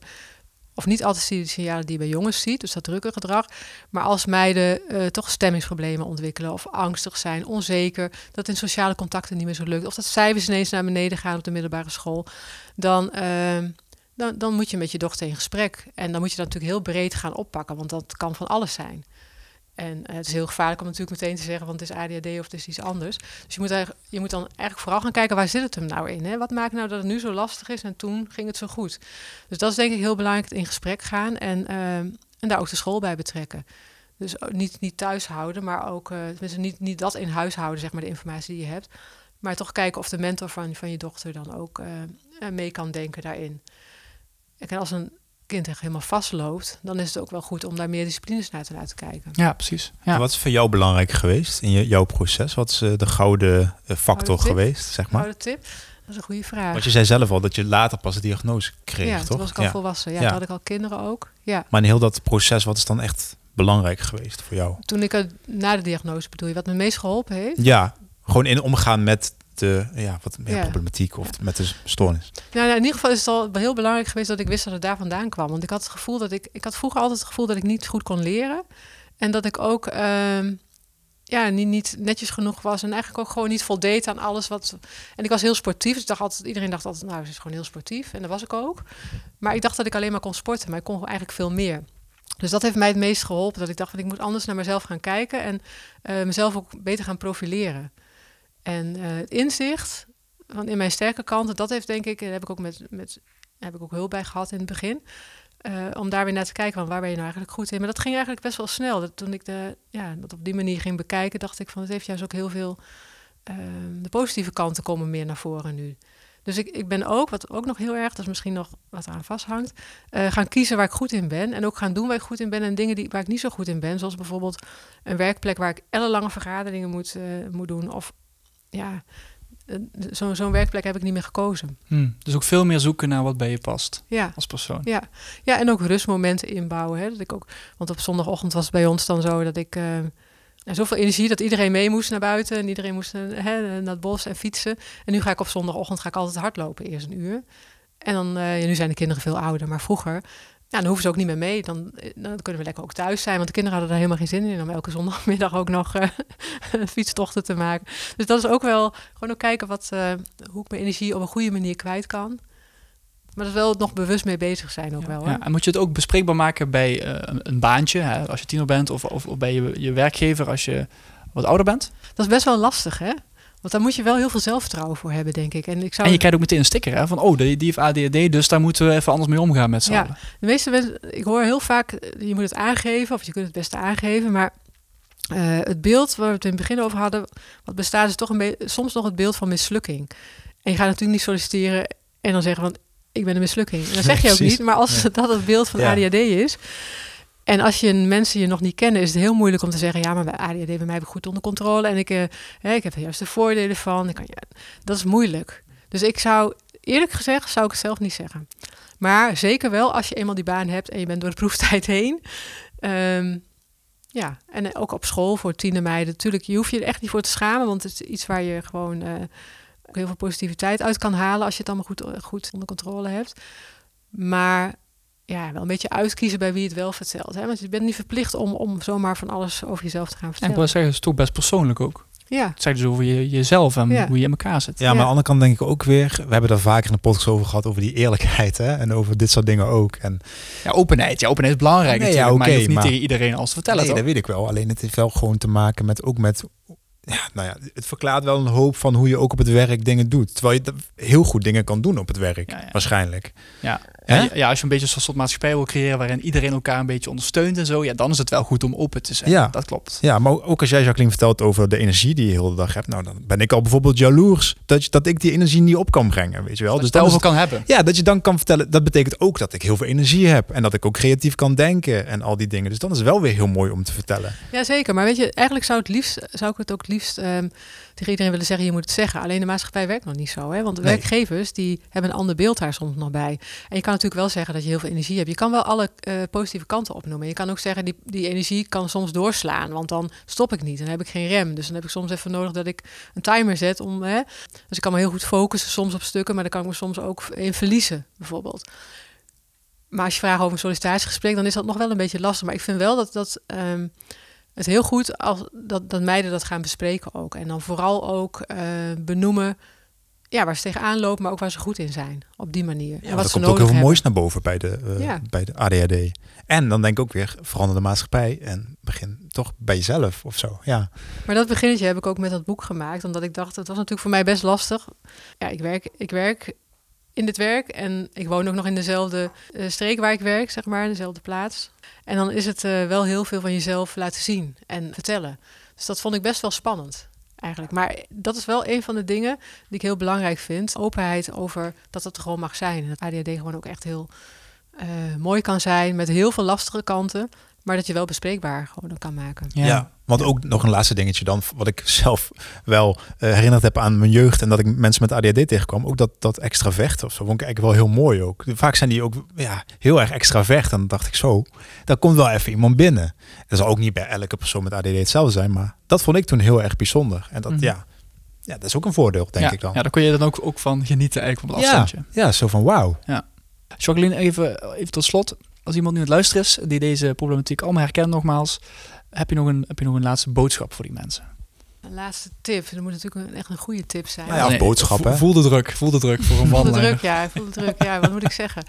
of niet altijd zie je de signalen die je bij jongens ziet, dus dat drukke gedrag. Maar als meiden uh, toch stemmingsproblemen ontwikkelen of angstig zijn, onzeker, dat in sociale contacten niet meer zo lukt, of dat cijfers ineens naar beneden gaan op de middelbare school, dan, uh, dan, dan moet je met je dochter in gesprek. En dan moet je dat natuurlijk heel breed gaan oppakken, want dat kan van alles zijn. En uh, het is heel gevaarlijk om natuurlijk meteen te zeggen, want het is ADHD of het is iets anders. Dus je moet, je moet dan eigenlijk vooral gaan kijken, waar zit het hem nou in? Hè? Wat maakt nou dat het nu zo lastig is en toen ging het zo goed? Dus dat is denk ik heel belangrijk, in gesprek gaan en, uh, en daar ook de school bij betrekken. Dus niet, niet thuis houden, maar ook, uh, niet, niet dat in huis houden, zeg maar, de informatie die je hebt. Maar toch kijken of de mentor van, van je dochter dan ook mee kan denken daarin. En als een kind echt helemaal vastloopt, dan is het ook wel goed om daar meer disciplines naar te laten kijken. Ja, precies. Ja. Wat is voor jou belangrijk geweest in je, jouw proces? Wat is uh, de gouden uh, factor gouden geweest, zeg maar? Gouden tip? Dat is een goede vraag. Want je zei zelf al dat je later pas de diagnose kreeg, ja, toch? toen was ik al ja. volwassen. Ja, ja. toen had ik al kinderen ook. Ja. Maar in heel dat proces, wat is dan echt belangrijk geweest voor jou? Toen ik het na de diagnose bedoel je, wat me meest geholpen heeft? Ja, gewoon in omgaan met de ja, wat meer Ja. problematiek of met de stoornis. Nou, nou, in ieder geval is het al heel belangrijk geweest dat ik wist dat het daar vandaan kwam. Want ik had het gevoel dat ik, ik had vroeger altijd het gevoel dat ik niet goed kon leren. En dat ik ook ehm, ja, niet, niet netjes genoeg was. En eigenlijk ook gewoon niet voldeed aan alles wat. En ik was heel sportief. Dus ik dacht altijd, iedereen dacht altijd, nou, ze is gewoon heel sportief. En dat was ik ook. Maar ik dacht dat ik alleen maar kon sporten. Maar ik kon eigenlijk veel meer. Dus dat heeft mij het meest geholpen. Dat ik dacht, van, ik moet anders naar mezelf gaan kijken. En eh, mezelf ook beter gaan profileren. En eh, het inzicht van in mijn sterke kanten, dat heeft denk ik, daar heb ik ook met, met heb ik ook hulp bij gehad in het begin. eh, om daar weer naar te kijken van waar ben je nou eigenlijk goed in. Maar dat ging eigenlijk best wel snel. Dat, toen ik de, ja, dat op die manier ging bekijken, dacht ik van het heeft juist ook heel veel. ehm, de positieve kanten komen meer naar voren nu. Dus ik, ik ben ook, wat ook nog heel erg, dat is misschien nog wat eraan vasthangt, eh, gaan kiezen waar ik goed in ben. En ook gaan doen waar ik goed in ben en dingen die, waar ik niet zo goed in ben. Zoals bijvoorbeeld een werkplek waar ik ellenlange vergaderingen moet, moet doen. Of ja, eh, zo- zo'n werkplek heb ik niet meer gekozen. Hm. Dus ook veel meer zoeken naar wat bij je past Ja, als persoon. ja. ja en ook rustmomenten inbouwen. Hè? Dat ik ook, want op zondagochtend was het bij ons dan zo dat ik ja, zoveel energie dat iedereen mee moest naar buiten en iedereen moest eh, hè, naar het bos en fietsen. En nu ga ik op zondagochtend ga ik altijd hardlopen, eerst een uur. En dan, ja, nu zijn de kinderen veel ouder, maar vroeger, ja, dan hoeven ze ook niet meer mee. Dan, eh, dan kunnen we lekker ook thuis zijn, want de kinderen hadden daar helemaal geen zin in om elke zondagmiddag ook nog eh, fietstochten te maken. Dus dat is ook wel gewoon ook kijken wat, eh, hoe ik mijn energie op een goede manier kwijt kan. Maar dat is wel nog bewust mee bezig zijn ook wel. Hè? Ja, en moet je het ook bespreekbaar maken bij een- een baantje, hè, als je tiener bent, of, of, of bij je, je werkgever als je wat ouder bent? Dat is best wel lastig, hè? Want daar moet je wel heel veel zelfvertrouwen voor hebben, denk ik. En ik zou En je krijgt ook meteen een sticker hè, van, oh, die, die heeft ADHD, dus daar moeten we even anders mee omgaan met z'n Ja. allen. De meeste mensen, ik hoor heel vaak, eh, je moet het aangeven, of je kunt het beste aangeven, maar eh, het beeld waar we het in het begin over hadden, wat bestaat, is toch een beetje, soms nog het beeld van mislukking. En je gaat natuurlijk niet solliciteren en dan zeggen van, ik ben een mislukking. En dat zeg je ook niet, maar als Ja. dat het beeld van Ja. ADHD is, en als je mensen je nog niet kennen, is het heel moeilijk om te zeggen, ja, maar bij ADHD bij mij goed onder controle en ik, eh, ik heb er juist de voordelen van. Dat is moeilijk. Dus ik zou, eerlijk gezegd, zou ik het zelf niet zeggen. Maar zeker wel als je eenmaal die baan hebt en je bent door de proeftijd heen. Ehm, ja, en ook op school voor tienermeiden. Natuurlijk, je hoeft je er echt niet voor te schamen, want het is iets waar je gewoon eh, heel veel positiviteit uit kan halen als je het allemaal goed, goed onder controle hebt. Maar ja, wel een beetje uitkiezen bij wie het wel vertelt. Hè? Want je bent niet verplicht om, om zomaar van alles over jezelf te gaan En ik vertellen. wil zeggen, het is toch best persoonlijk ook. Ja, Het zegt dus over je, jezelf en Ja. hoe je in elkaar zit. Ja, maar aan Ja. de andere kant denk ik ook weer, we hebben daar vaker in de podcast over gehad, over die eerlijkheid hè? en over dit soort dingen ook. En Ja, openheid. Ja, openheid is belangrijk Nee, natuurlijk, ja, maar je hoeft niet maar- tegen iedereen alles te vertellen, nee, toch? dat weet ik wel. Alleen het heeft wel gewoon te maken met ook met. Ja, nou ja, het verklaart wel een hoop van hoe je ook op het werk dingen doet. Terwijl je heel goed dingen kan doen op het werk, Ja, ja. waarschijnlijk. Ja. Hè? Ja, ja, als je een beetje zo'n soort maatschappij wil creëren waarin iedereen elkaar een beetje ondersteunt en zo, ja, dan is het wel goed om open te zijn. Ja. Dat klopt. Ja, maar ook als jij Jacqueline vertelt over de energie die je de hele dag hebt, nou dan ben ik al bijvoorbeeld jaloers dat, je- dat ik die energie niet op kan brengen, weet je wel. Dat Dus over het- kan hebben. ja, dat je dan kan vertellen, dat betekent ook dat ik heel veel energie heb en dat ik ook creatief kan denken en al die dingen. Dus dan is het wel weer heel mooi om te vertellen. Ja, zeker. Maar weet je, eigenlijk zou, het liefst, zou ik het ook liefst ehm, tegen iedereen willen zeggen, je moet het zeggen. Alleen de maatschappij werkt nog niet zo. Hè? Want Nee. werkgevers die hebben een ander beeld daar soms nog bij. En je kan natuurlijk wel zeggen dat je heel veel energie hebt. Je kan wel alle eh, positieve kanten opnoemen. Je kan ook zeggen, die, die energie kan soms doorslaan. Want dan stop ik niet. Dan heb ik geen rem. Dus dan heb ik soms even nodig dat ik een timer zet. Om, hè? Dus ik kan me heel goed focussen soms op stukken. Maar dan kan ik me soms ook in verliezen, bijvoorbeeld. Maar als je vraagt over een sollicitatiegesprek, dan is dat nog wel een beetje lastig. Maar ik vind wel dat, dat ehm, het heel goed als, dat, dat meiden dat gaan bespreken ook. En dan vooral ook eh, benoemen ja, waar ze tegenaan lopen, maar ook waar ze goed in zijn. Op die manier. Ja, en wat er ze komt ook heel veel moois naar boven bij de, eh, Ja. bij de ADHD. En dan denk ik ook weer, verander de maatschappij en begin toch bij jezelf of zo. Ja, Maar dat beginnetje heb ik ook met dat boek gemaakt. Omdat ik dacht, het was natuurlijk voor mij best lastig. Ja, ik werk, ik werk in dit werk en ik woon ook nog in dezelfde eh, streek waar ik werk, zeg maar, dezelfde plaats. En dan is het eh, wel heel veel van jezelf laten zien en vertellen. Dus dat vond ik best wel spannend, eigenlijk. Maar dat is wel een van de dingen die ik heel belangrijk vind. Openheid over dat het gewoon mag zijn. En dat ADHD gewoon ook echt heel eh, mooi kan zijn, met heel veel lastige kanten. Maar dat je wel bespreekbaar gewoon kan maken. Ja. want ook nog een laatste dingetje dan, wat ik zelf wel eh, herinnerd heb aan mijn jeugd en dat ik mensen met ADHD tegenkwam, ook dat, dat extravert of zo, vond ik eigenlijk wel heel mooi ook. Vaak zijn die ook ja, heel erg extravert en dan dacht ik zo, daar komt wel even iemand binnen. Dat zal ook niet bij elke persoon met ADHD hetzelfde zijn, maar dat vond ik toen heel erg bijzonder. En dat, Mhm. ja, Ja, dat is ook een voordeel, denk ja, ik dan. Ja, daar kun je dan ook, ook van genieten eigenlijk op een ja, afstandje. ja, zo van wauw. Jacqueline, even, even tot slot. Als iemand nu aan het luisteren is, die deze problematiek allemaal herkent nogmaals, heb je nog een, heb je nog een laatste boodschap voor die mensen? Een laatste tip. Dat moet natuurlijk een, echt een goede tip zijn. Nou ja, boodschap, voel, hè? voel de druk, voel de druk voor een Voel de wandeling. druk, ja. Voel de druk, ja. Wat moet ik zeggen?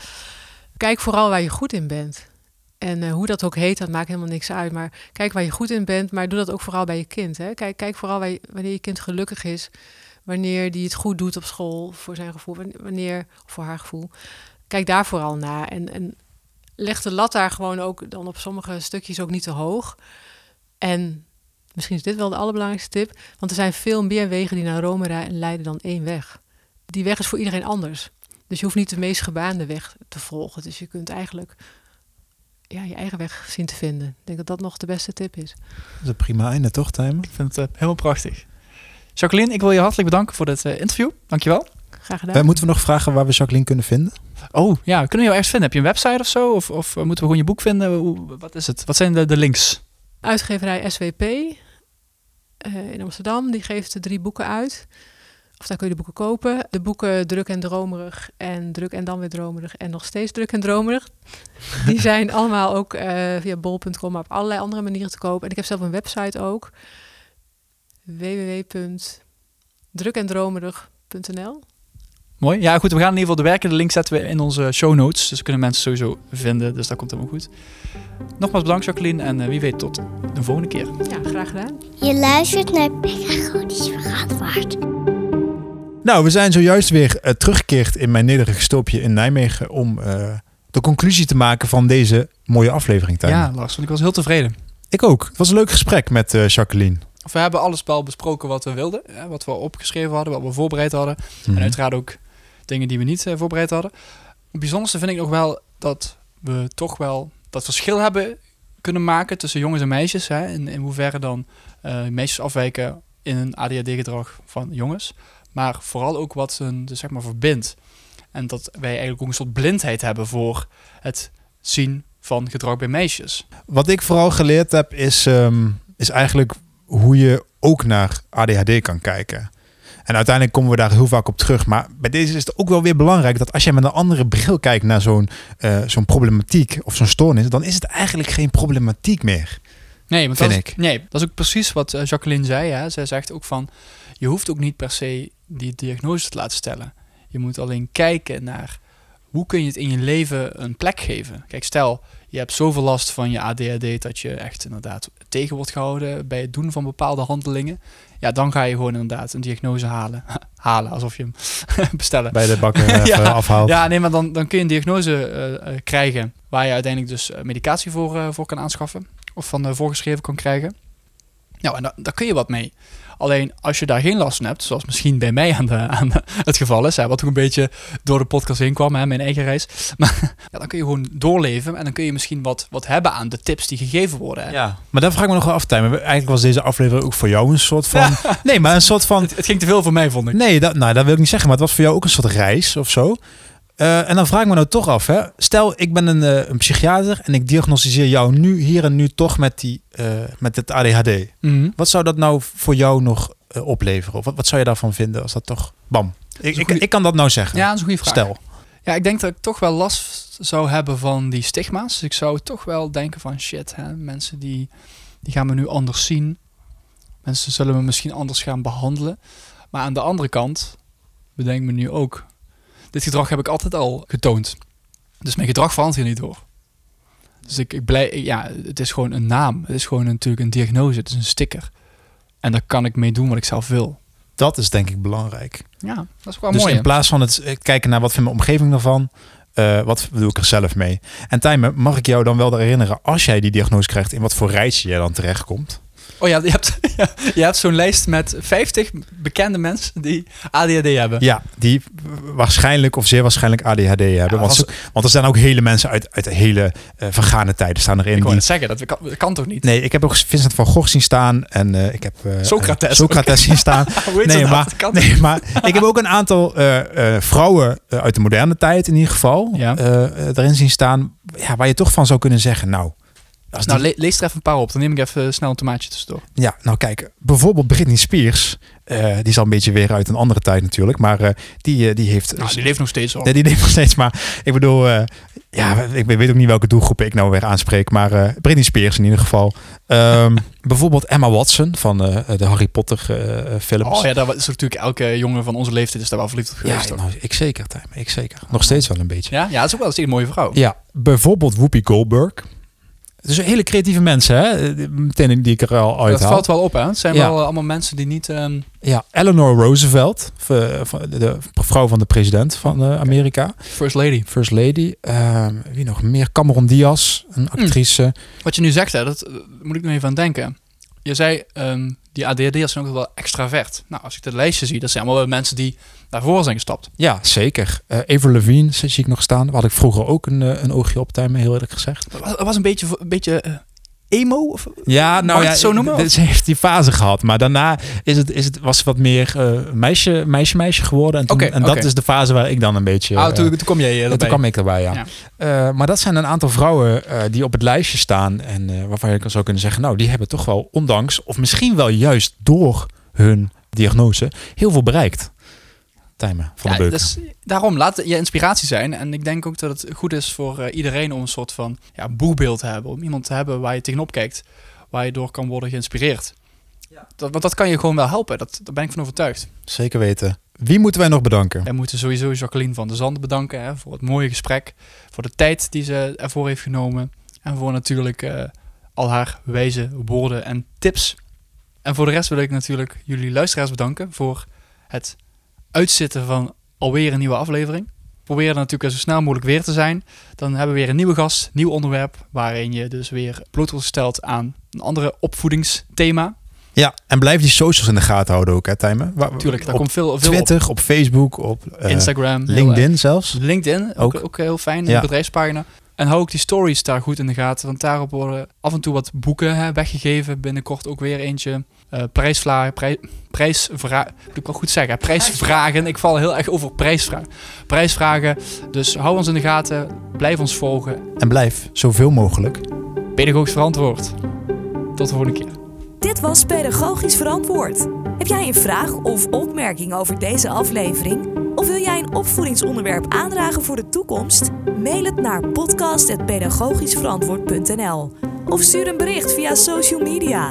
Kijk vooral waar je goed in bent. En eh, hoe dat ook heet, dat maakt helemaal niks uit. Maar kijk waar je goed in bent, maar doe dat ook vooral bij je kind. Hè? Kijk, kijk vooral waar je- wanneer je kind gelukkig is. Wanneer die het goed doet op school, voor zijn gevoel. wan- Wanneer, of voor haar gevoel. Kijk daar vooral naar. En, en leg de lat daar gewoon ook dan op sommige stukjes ook niet te hoog. En misschien is dit wel de allerbelangrijkste tip. Want er zijn veel meer wegen die naar Rome leiden dan één weg. Die weg is voor iedereen anders. Dus je hoeft niet de meest gebaande weg te volgen. Dus je kunt eigenlijk ja, je eigen weg zien te vinden. Ik denk dat dat nog de beste tip is. Dat is een prima einde, toch, Tijmen? Ik vind het eh, helemaal prachtig. Jacqueline, ik wil je hartelijk bedanken voor dit eh, interview. Dankjewel. Graag gedaan. Eh, moeten we nog vragen waar we Jacqueline kunnen vinden? Oh, ja, kunnen we jou ergens vinden? Heb je een website of zo? Of, of eh, moeten we gewoon je boek vinden? Hoe, wat is het? Wat zijn de, de links? Uitgeverij SWP eh, in Amsterdam, die geeft de drie boeken uit. Of daar kun je de boeken kopen. De boeken Druk en Dromerig en Druk en dan weer Dromerig en nog steeds Druk en Dromerig. Die zijn allemaal ook eh, via bol.com, maar op allerlei andere manieren te kopen. En ik heb zelf een website ook. www.drukendromerig.nl Mooi. Ja, goed. We gaan in ieder geval de werkende link zetten we in onze show notes. Dus kunnen mensen sowieso vinden. Dus dat komt helemaal goed. Nogmaals bedankt, Jacqueline. En eh, wie weet tot de volgende keer. Ja, graag gedaan. Je luistert naar Pedagogisch Verantwoord. Nou, we zijn zojuist weer eh, teruggekeerd in mijn nederige stulpje in Nijmegen om eh, de conclusie te maken van deze mooie aflevering. Ja, Lars. Want ik was heel tevreden. Ik ook. Het was een leuk gesprek met eh, Jacqueline. We hebben alles wel besproken wat we wilden. Hè, wat we opgeschreven hadden, wat we voorbereid hadden. Mhm. En uiteraard ook dingen die we niet eh, voorbereid hadden. Het bijzonderste vind ik nog wel dat we toch wel dat verschil hebben kunnen maken tussen jongens en meisjes. Hè, in, in hoeverre dan eh, meisjes afwijken in een ADHD-gedrag van jongens. Maar vooral ook wat ze dus zeg maar verbindt. En dat wij eigenlijk ook een soort blindheid hebben voor het zien van gedrag bij meisjes. Wat ik vooral geleerd heb is, ehm, is eigenlijk hoe je ook naar ADHD kan kijken. En uiteindelijk komen we daar heel vaak op terug. Maar bij deze is het ook wel weer belangrijk dat als je met een andere bril kijkt naar zo'n eh, zo'n problematiek of zo'n stoornis, dan is het eigenlijk geen problematiek meer. Nee, want Vind dat, ik. Nee, dat is ook precies wat eh, Jacqueline zei. Hè. Zij zegt ook van, je hoeft ook niet per se die diagnose te laten stellen. Je moet alleen kijken naar hoe kun je het in je leven een plek geven. Kijk, stel, je hebt zoveel last van je ADHD dat je echt inderdaad tegen wordt gehouden bij het doen van bepaalde handelingen. Ja, dan ga je gewoon inderdaad een diagnose halen. halen, alsof je hem bestellen. Bij de bakker even Ja. afhaalt. Ja, nee, maar dan, dan kun je een diagnose eh, eh, krijgen waar je uiteindelijk dus eh, medicatie voor, eh, voor kan aanschaffen. Of van eh, voorgeschreven kan krijgen. Nou, en da- daar kun je wat mee. Alleen als je daar geen last van hebt, zoals misschien bij mij aan, de, aan de- het geval is, hè, wat ook een beetje door de podcast heen kwam, hè, mijn eigen reis. Maar ja, dan kun je gewoon doorleven en dan kun je misschien wat, wat hebben aan de tips die gegeven worden. Hè. Ja, maar dan vraag ik me nog wel af, Tijmen. Eigenlijk was deze aflevering ook voor jou een soort van... Nee, maar een soort van... Het, het ging te veel voor mij, vond ik. Nee, dat, nou, dat wil ik niet zeggen, maar het was voor jou ook een soort reis of zo. Eh, en dan vraag ik me nou toch af, hè. stel ik ben een, eh, een psychiater en ik diagnosticeer jou nu, hier en nu toch met, die, eh, met het ADHD. Mhm. Wat zou dat nou voor jou nog opleveren? Of wat, wat zou je daarvan vinden als dat toch... Bam. Ik, ik, ik kan dat nou zeggen. Ja, dat is een goede vraag. Stel. Ja, ik denk dat ik toch wel last zou hebben van die stigma's. Dus ik zou toch wel denken van shit, hè, mensen die, die gaan me nu anders zien. Mensen zullen me misschien anders gaan behandelen. Maar aan de andere kant bedenk me nu ook, dit gedrag heb ik altijd al getoond. Dus mijn gedrag verandert hier niet door. Dus ik, ik blij, ja, het is gewoon een naam. Het is gewoon natuurlijk een diagnose. Het is een sticker. En daar kan ik mee doen wat ik zelf wil. Dat is denk ik belangrijk. Ja, dat is wel dus mooi. in hè? plaats van het eh, kijken naar wat vindt mijn omgeving ervan, eh, wat doe ik er zelf mee? En Tijmen, mag ik jou dan wel herinneren, als jij die diagnose krijgt, in wat voor rijtje jij dan terechtkomt? Oh ja, je hebt, je hebt zo'n lijst met 50 bekende mensen die ADHD hebben. Ja, die waarschijnlijk of zeer waarschijnlijk ADHD hebben. want, want er staan ook hele mensen uit, uit hele eh, vergane tijden staan erin. Ik Die, net zeggen, dat kan, dat kan toch niet? nee, ik heb ook Vincent van Gogh zien staan en eh, ik heb eh, Socrates. Socrates zien staan. Nee, maar, Dat nee, maar ik heb ook een aantal vrouwen uit de moderne tijd in ieder geval Ja. erin zien staan. Ja, waar je toch van zou kunnen zeggen, nou, Als Nou, die- le- lees er even een paar op. Dan neem ik even snel een tomaatje tussendoor. Ja, nou kijk, bijvoorbeeld Britney Spears. eh, die is al een beetje weer uit een andere tijd natuurlijk. Maar eh, die, eh, die heeft... Nou, die leeft nog steeds al. Die leeft nog steeds. Maar ik bedoel, ja, ik weet ook niet welke doelgroep ik nou weer aanspreek. Maar Britney Spears in ieder geval. Ehm, bijvoorbeeld Emma Watson van de Harry Potter films. Oh ja, daar is natuurlijk elke jongen van onze leeftijd is daar wel verliefd op ja, geweest. toch? nou, ik zeker, Tijmen, ik zeker. Nog steeds wel een beetje. ja, ja, dat is ook wel een mooie vrouw. Ja, bijvoorbeeld Whoopi Goldberg. Dus hele creatieve mensen, hè? Eh, Meteen die ik er al uit dat valt wel op, hè? Het zijn Ja. wel allemaal mensen die niet... ehm, Ja, Eleanor Roosevelt, de, vrouw van de president van eh, Amerika. First Lady. First Lady. Ehm, wie nog meer? Cameron Diaz, een actrice. Wat je nu zegt, hè, dat eh, moet ik nog even aan denken. Je zei, ehm, die ADHD'ers zijn ook wel extravert. Nou, als ik dat lijstje zie, dat zijn allemaal mensen die daarvoor zijn gestapt. Ja, zeker. Eh Avril Lavigne zie ik nog staan. Daar had ik vroeger ook een, eh, een oogje op, Tijmen, heel eerlijk gezegd. Dat was, dat was een beetje, een beetje eh, emo? Of, Ja, nou ja, zo noemen? Ze heeft die fase gehad, maar daarna is het, is het, was het wat meer eh, meisje, meisje, meisje geworden. En, toen, en dat is de fase waar ik dan een beetje... ah, eh, toen, toen kom jij eh, erbij. toen kwam ik erbij, ja. Ja. Eh, maar dat zijn een aantal vrouwen eh, die op het lijstje staan. En eh, waarvan je zou kunnen zeggen, nou, die hebben toch wel, ondanks, of misschien wel juist door hun diagnose, heel veel bereikt. Tijmen van Ja, de Beuken. dus daarom, laat je inspiratie zijn. En ik denk ook dat het goed is voor eh, iedereen om een soort van ja, boegbeeld te hebben. Om iemand te hebben waar je tegenop kijkt. Waar je door kan worden geïnspireerd. Dat, want dat kan je gewoon wel helpen. Dat, daar ben ik van overtuigd. Zeker weten. Wie moeten wij nog bedanken? Wij moeten sowieso Jacqueline van der Zanden bedanken hè, voor het mooie gesprek. Voor de tijd die ze ervoor heeft genomen. En voor natuurlijk eh, al haar wijze woorden en tips. En voor de rest wil ik natuurlijk jullie luisteraars bedanken voor het uitzitten van alweer een nieuwe aflevering. Probeer er natuurlijk zo snel mogelijk weer te zijn. Dan hebben we weer een nieuwe gast, nieuw onderwerp. Waarin je dus weer bloot wordt gesteld aan een andere opvoedingsthema. Ja, en blijf die socials in de gaten houden ook, hè, Tijmen? Tuurlijk, daar op komt veel, veel Twitter, op Facebook, op op. eh, Instagram. heel LinkedIn zelfs. LinkedIn, ook, Ook. ook heel fijn, Ja. bedrijfspagina. En hou ook die stories daar goed in de gaten, want daarop worden af en toe wat boeken hè, weggegeven. Binnenkort ook weer eentje. Eh prijsvragen, prij, prijsvragen, moet ik wel goed zeggen, prijsvragen. Ik val heel erg over prijsvragen. Prijsvragen, dus hou ons in de gaten, blijf ons volgen. En blijf zoveel mogelijk. Pedagogisch verantwoord. Tot de volgende keer. Dit was Pedagogisch Verantwoord. Heb jij een vraag of opmerking over deze aflevering? Of wil jij een opvoedingsonderwerp aandragen voor de toekomst? Mail het naar podcast.pedagogischverantwoord.nl of stuur een bericht via social media.